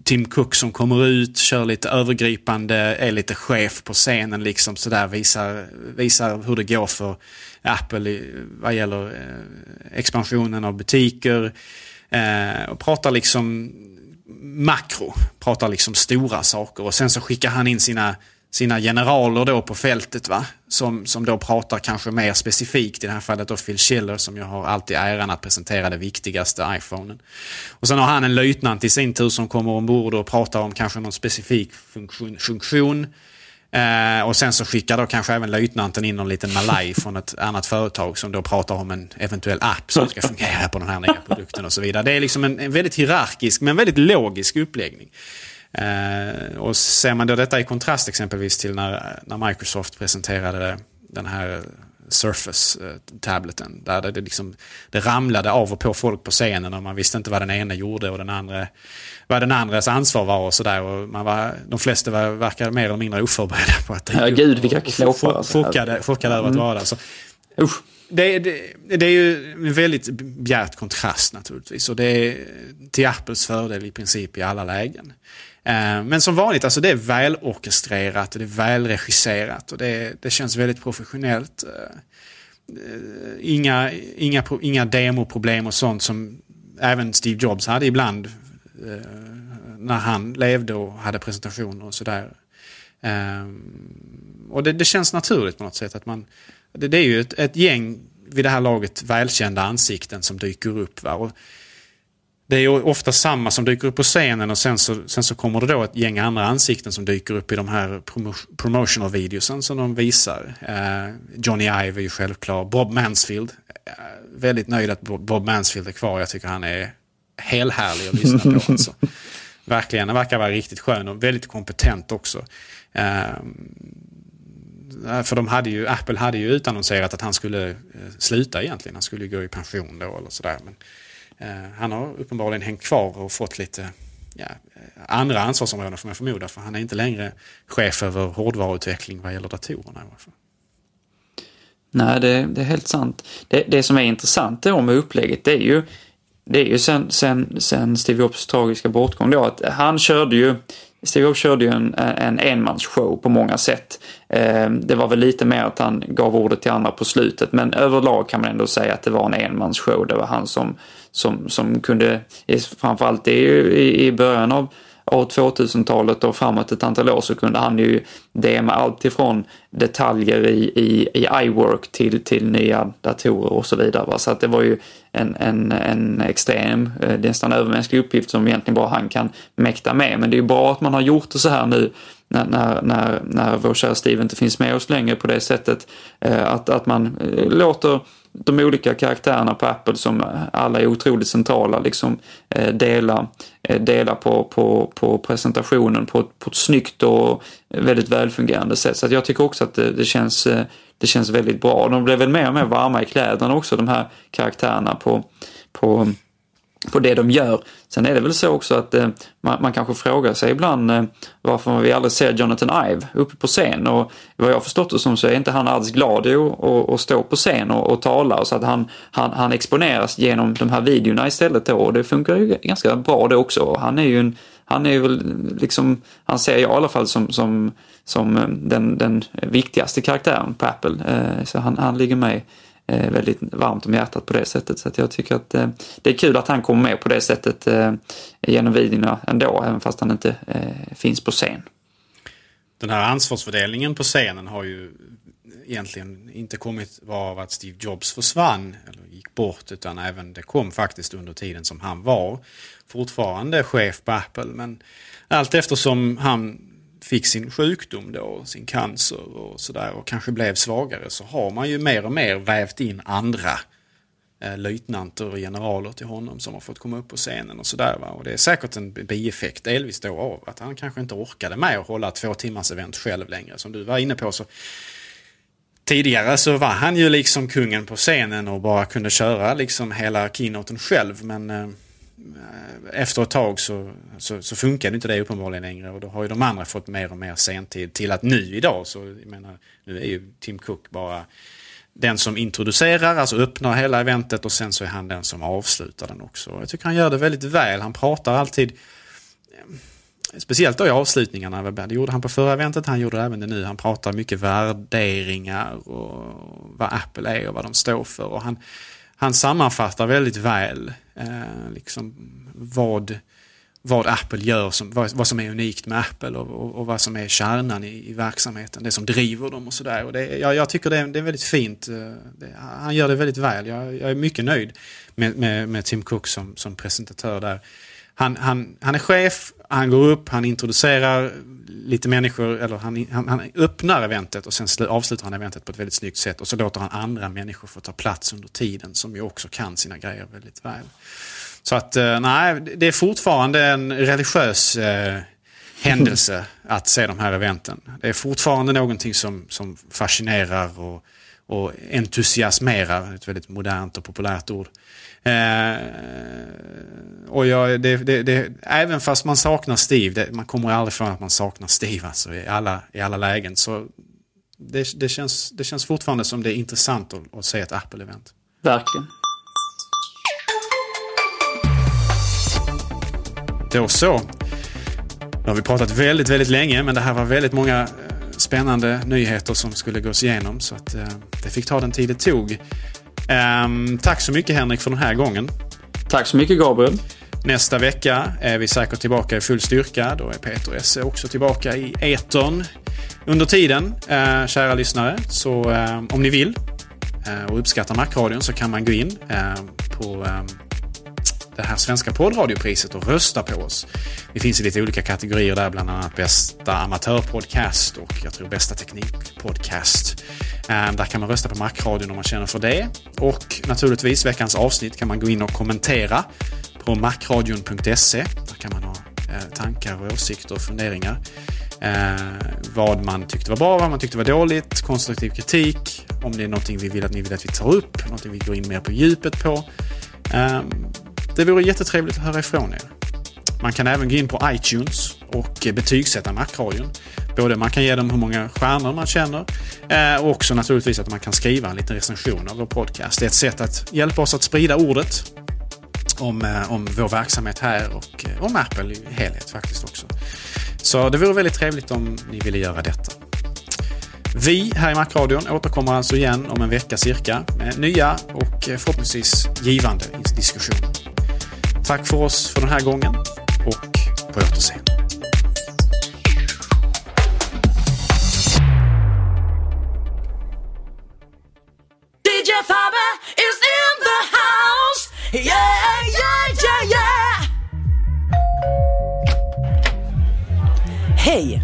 Tim Cook som kommer ut, kör lite övergripande, är lite chef på scenen liksom sådär, visar, visar hur det går för Apple i, vad gäller eh, expansionen av butiker. Eh, och pratar liksom makro, pratar liksom stora saker och sen så skickar han in sina, sina generaler då på fältet va. Som, som då pratar kanske mer specifikt, i det här fallet då Phil Schiller som jag har alltid äran att presentera det viktigaste iPhonen. Och sen har han en löjtnant i sin tur som kommer ombord och pratar om kanske någon specifik funktion. funktion. Eh, och sen så skickar då kanske även löjtnanten in någon liten malaj från ett annat företag som då pratar om en eventuell app som ska fungera på den här nya produkten och så vidare. Det är liksom en, en väldigt hierarkisk men väldigt logisk uppläggning. Eh, och ser man då detta i kontrast exempelvis till när, när Microsoft presenterade den här Surface-tableten. Där det, liksom, det ramlade av och på folk på scenen och man visste inte vad den ena gjorde och den andra, vad den andras ansvar var och sådär. De flesta var, verkade mer eller mindre oförberedda på att Ja, gud, vilka klåpar, alltså. Chockade, chockade över att Mm. vara där. Så, Usch. det, det, det är ju en väldigt bjärt kontrast naturligtvis. Och det är till Apples fördel i princip i alla lägen. Eh, men som vanligt, alltså det är välorkestrerat och det är välregisserat och det, det känns väldigt professionellt. Eh, eh, inga, inga, inga demoproblem och sånt som även Steve Jobs hade ibland när han levde och hade presentationer och sådär. Och det, det känns naturligt på något sätt att man, det, det är ju ett, ett gäng vid det här laget välkända ansikten som dyker upp. Va? Och det är ju ofta samma som dyker upp på scenen och sen så, sen så kommer det då ett gäng andra ansikten som dyker upp i de här promo promotional videosen som de visar. Eh, Johnny Ive är ju självklar. Bob Mansfield. Eh, väldigt nöjd att Bob Mansfield är kvar. Jag tycker han är helhärlig att lyssna på. Alltså. Verkligen, han verkar vara riktigt skön och väldigt kompetent också. Eh, för de hade ju, Apple hade ju utannonserat att han skulle sluta egentligen. Han skulle gå i pension då eller sådär. Men, Eh, han har uppenbarligen hängt kvar och fått lite ja, eh, andra ansvarsområden får man förmoda. För han är inte längre chef över hårdvaruutveckling vad gäller datorerna. Nej, det, det, är helt sant. Det, det som är intressant då med upplägget det är ju det är ju sen, sen, sen Steve Jobs tragiska bortgång då att han körde ju Steve Jobs körde ju en, en enmansshow på många sätt. Ehm, det var väl lite mer att han gav ordet till andra på slutet men överlag kan man ändå säga att det var en enmansshow. Det var han som, som, som kunde, framförallt i, i början av år 2000-talet och framåt ett antal år så kunde han ju DMa allt ifrån detaljer i, i, i iWork till, till nya datorer och så vidare. Va? Så att det var ju en, en, en extrem, eh, nästan övermänsklig uppgift som egentligen bara han kan mäkta med. Men det är ju bra att man har gjort det så här nu när, när, när, när vår kära Steve inte finns med oss längre på det sättet. Eh, att, att man eh, låter de olika karaktärerna på Apple som alla är otroligt centrala liksom eh, dela, eh, dela på, på, på presentationen på, på ett snyggt och väldigt välfungerande sätt. Så jag tycker också att det, det, känns, eh, det känns väldigt bra. De blev väl mer och mer varma i kläderna också de här karaktärerna på, på på det de gör. Sen är det väl så också att eh, man, man, kanske frågar sig ibland eh, varför vi aldrig ser Jonathan Ive uppe på scen och vad jag förstått det som så är inte han alls glad i att stå på scen och, och tala så att han, han, han exponeras genom de här videorna istället då och det funkar ju ganska bra det också. Han är ju en han är väl liksom, han ser jag i alla fall som, som, som eh, den, den viktigaste karaktären på Apple. Eh, så han, han ligger mig Eh, väldigt varmt om hjärtat på det sättet. Så att jag tycker att eh, det är kul att han kommer med på det sättet eh, genom videorna ändå, även fast han inte eh, finns på scen. Den här ansvarsfördelningen på scenen har ju egentligen inte kommit av att Steve Jobs försvann eller gick bort utan även det kom faktiskt under tiden som han var fortfarande chef på Apple. Men allt eftersom han fick sin sjukdom då, sin cancer och sådär och kanske blev svagare så har man ju mer och mer vävt in andra eh, löjtnanter och generaler till honom som har fått komma upp på scenen och sådär. Och det är säkert en bieffekt delvis då av att han kanske inte orkade med att hålla två timmars event själv längre. Som du var inne på så Tidigare så var han ju liksom kungen på scenen och bara kunde köra liksom hela keynoten själv men eh, Eh, efter ett tag så, så, så funkade inte det uppenbarligen längre och då har ju de andra fått mer och mer sentid till att nu idag så, jag menar, nu är ju Tim Cook bara den som introducerar, alltså öppnar hela eventet och sen så är han den som avslutar den också. Jag tycker han gör det väldigt väl. Han pratar alltid, eh, speciellt då i avslutningarna, det gjorde han på förra eventet, han gjorde det även det nu. Han pratar mycket värderingar och vad Apple är och vad de står för. Och han, han sammanfattar väldigt väl eh, liksom vad, vad Apple gör, som, vad, vad som är unikt med Apple och, och, och vad som är kärnan i, i, verksamheten, det som driver dem och sådär. Jag, jag tycker det är, det är väldigt fint. Eh, det, han gör det väldigt väl. Jag, jag är mycket nöjd med, med, med, Tim Cook som, som presentatör där. Han, han, han är chef, han går upp, han introducerar lite människor, eller han, han, han öppnar eventet och sen avslutar han eventet på ett väldigt snyggt sätt och så låter han andra människor få ta plats under tiden som ju också kan sina grejer väldigt väl. Så att eh, nej, det är fortfarande en religiös eh, händelse att se de här eventen. Det är fortfarande någonting som, som fascinerar och, och entusiasmerar, ett väldigt modernt och populärt ord. Eh, och jag, det, det, det, även fast man saknar Steve, man kommer aldrig från att man saknar Steve alltså, i, alla, i alla lägen. Så det, det, känns, det känns fortfarande som det är intressant att, att se ett Apple-event. Verkligen. Då så. Nu har vi pratat väldigt, väldigt länge men det här var väldigt många spännande nyheter som skulle gås igenom så att eh, det fick ta den tid det tog. Um, tack så mycket Henrik för den här gången. Tack så mycket Gabriel. Nästa vecka är vi säkert tillbaka i full styrka. Då är Peter Esse också tillbaka i etern. Under tiden, eh, kära lyssnare, så eh, om ni vill eh, och uppskattar Macradion så kan man gå in eh, på det här svenska poddradiopriset och rösta på oss. Vi finns i lite olika kategorier där, bland annat bästa amatörpodcast och jag tror bästa teknikpodcast. Ehm, där kan man rösta på Macradion om man känner för det. Och naturligtvis veckans avsnitt kan man gå in och kommentera på macradion.se. Där kan man ha eh, tankar och åsikter och funderingar. Eh, vad man tyckte var bra, vad man tyckte var dåligt, konstruktiv kritik, om det är någonting vi vill att ni vill att vi tar upp, någonting vi går in mer på djupet på. Ehm, det vore jättetrevligt att höra ifrån er. Man kan även gå in på iTunes och eh, betygsätta Macradion. Både man kan ge dem hur många stjärnor man känner eh, och också naturligtvis att man kan skriva en liten recension av vår podcast. Det är ett sätt att hjälpa oss att sprida ordet om, eh, om vår verksamhet här och om Apple i helhet faktiskt också. Så det vore väldigt trevligt om ni ville göra detta. Vi här i Macradion återkommer alltså igen om en vecka cirka med nya och förhoppningsvis givande diskussioner. Tack för oss för den här gången och på återseende. DJ is in the house. Yeah, yeah, yeah, yeah. Hej!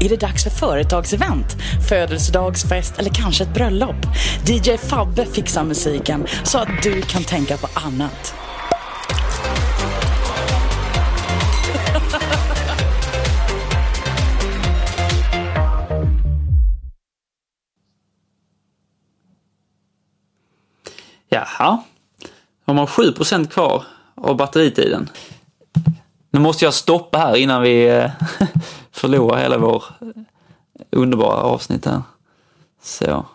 Är det dags för företagsevent, födelsedagsfest eller kanske ett bröllop? DJ Fabbe fixar musiken så att du kan tänka på annat. Jaha. har man 7% kvar av batteritiden. Nu måste jag stoppa här innan vi eh, förlorar hela vår eh, underbara avsnitt här. Så.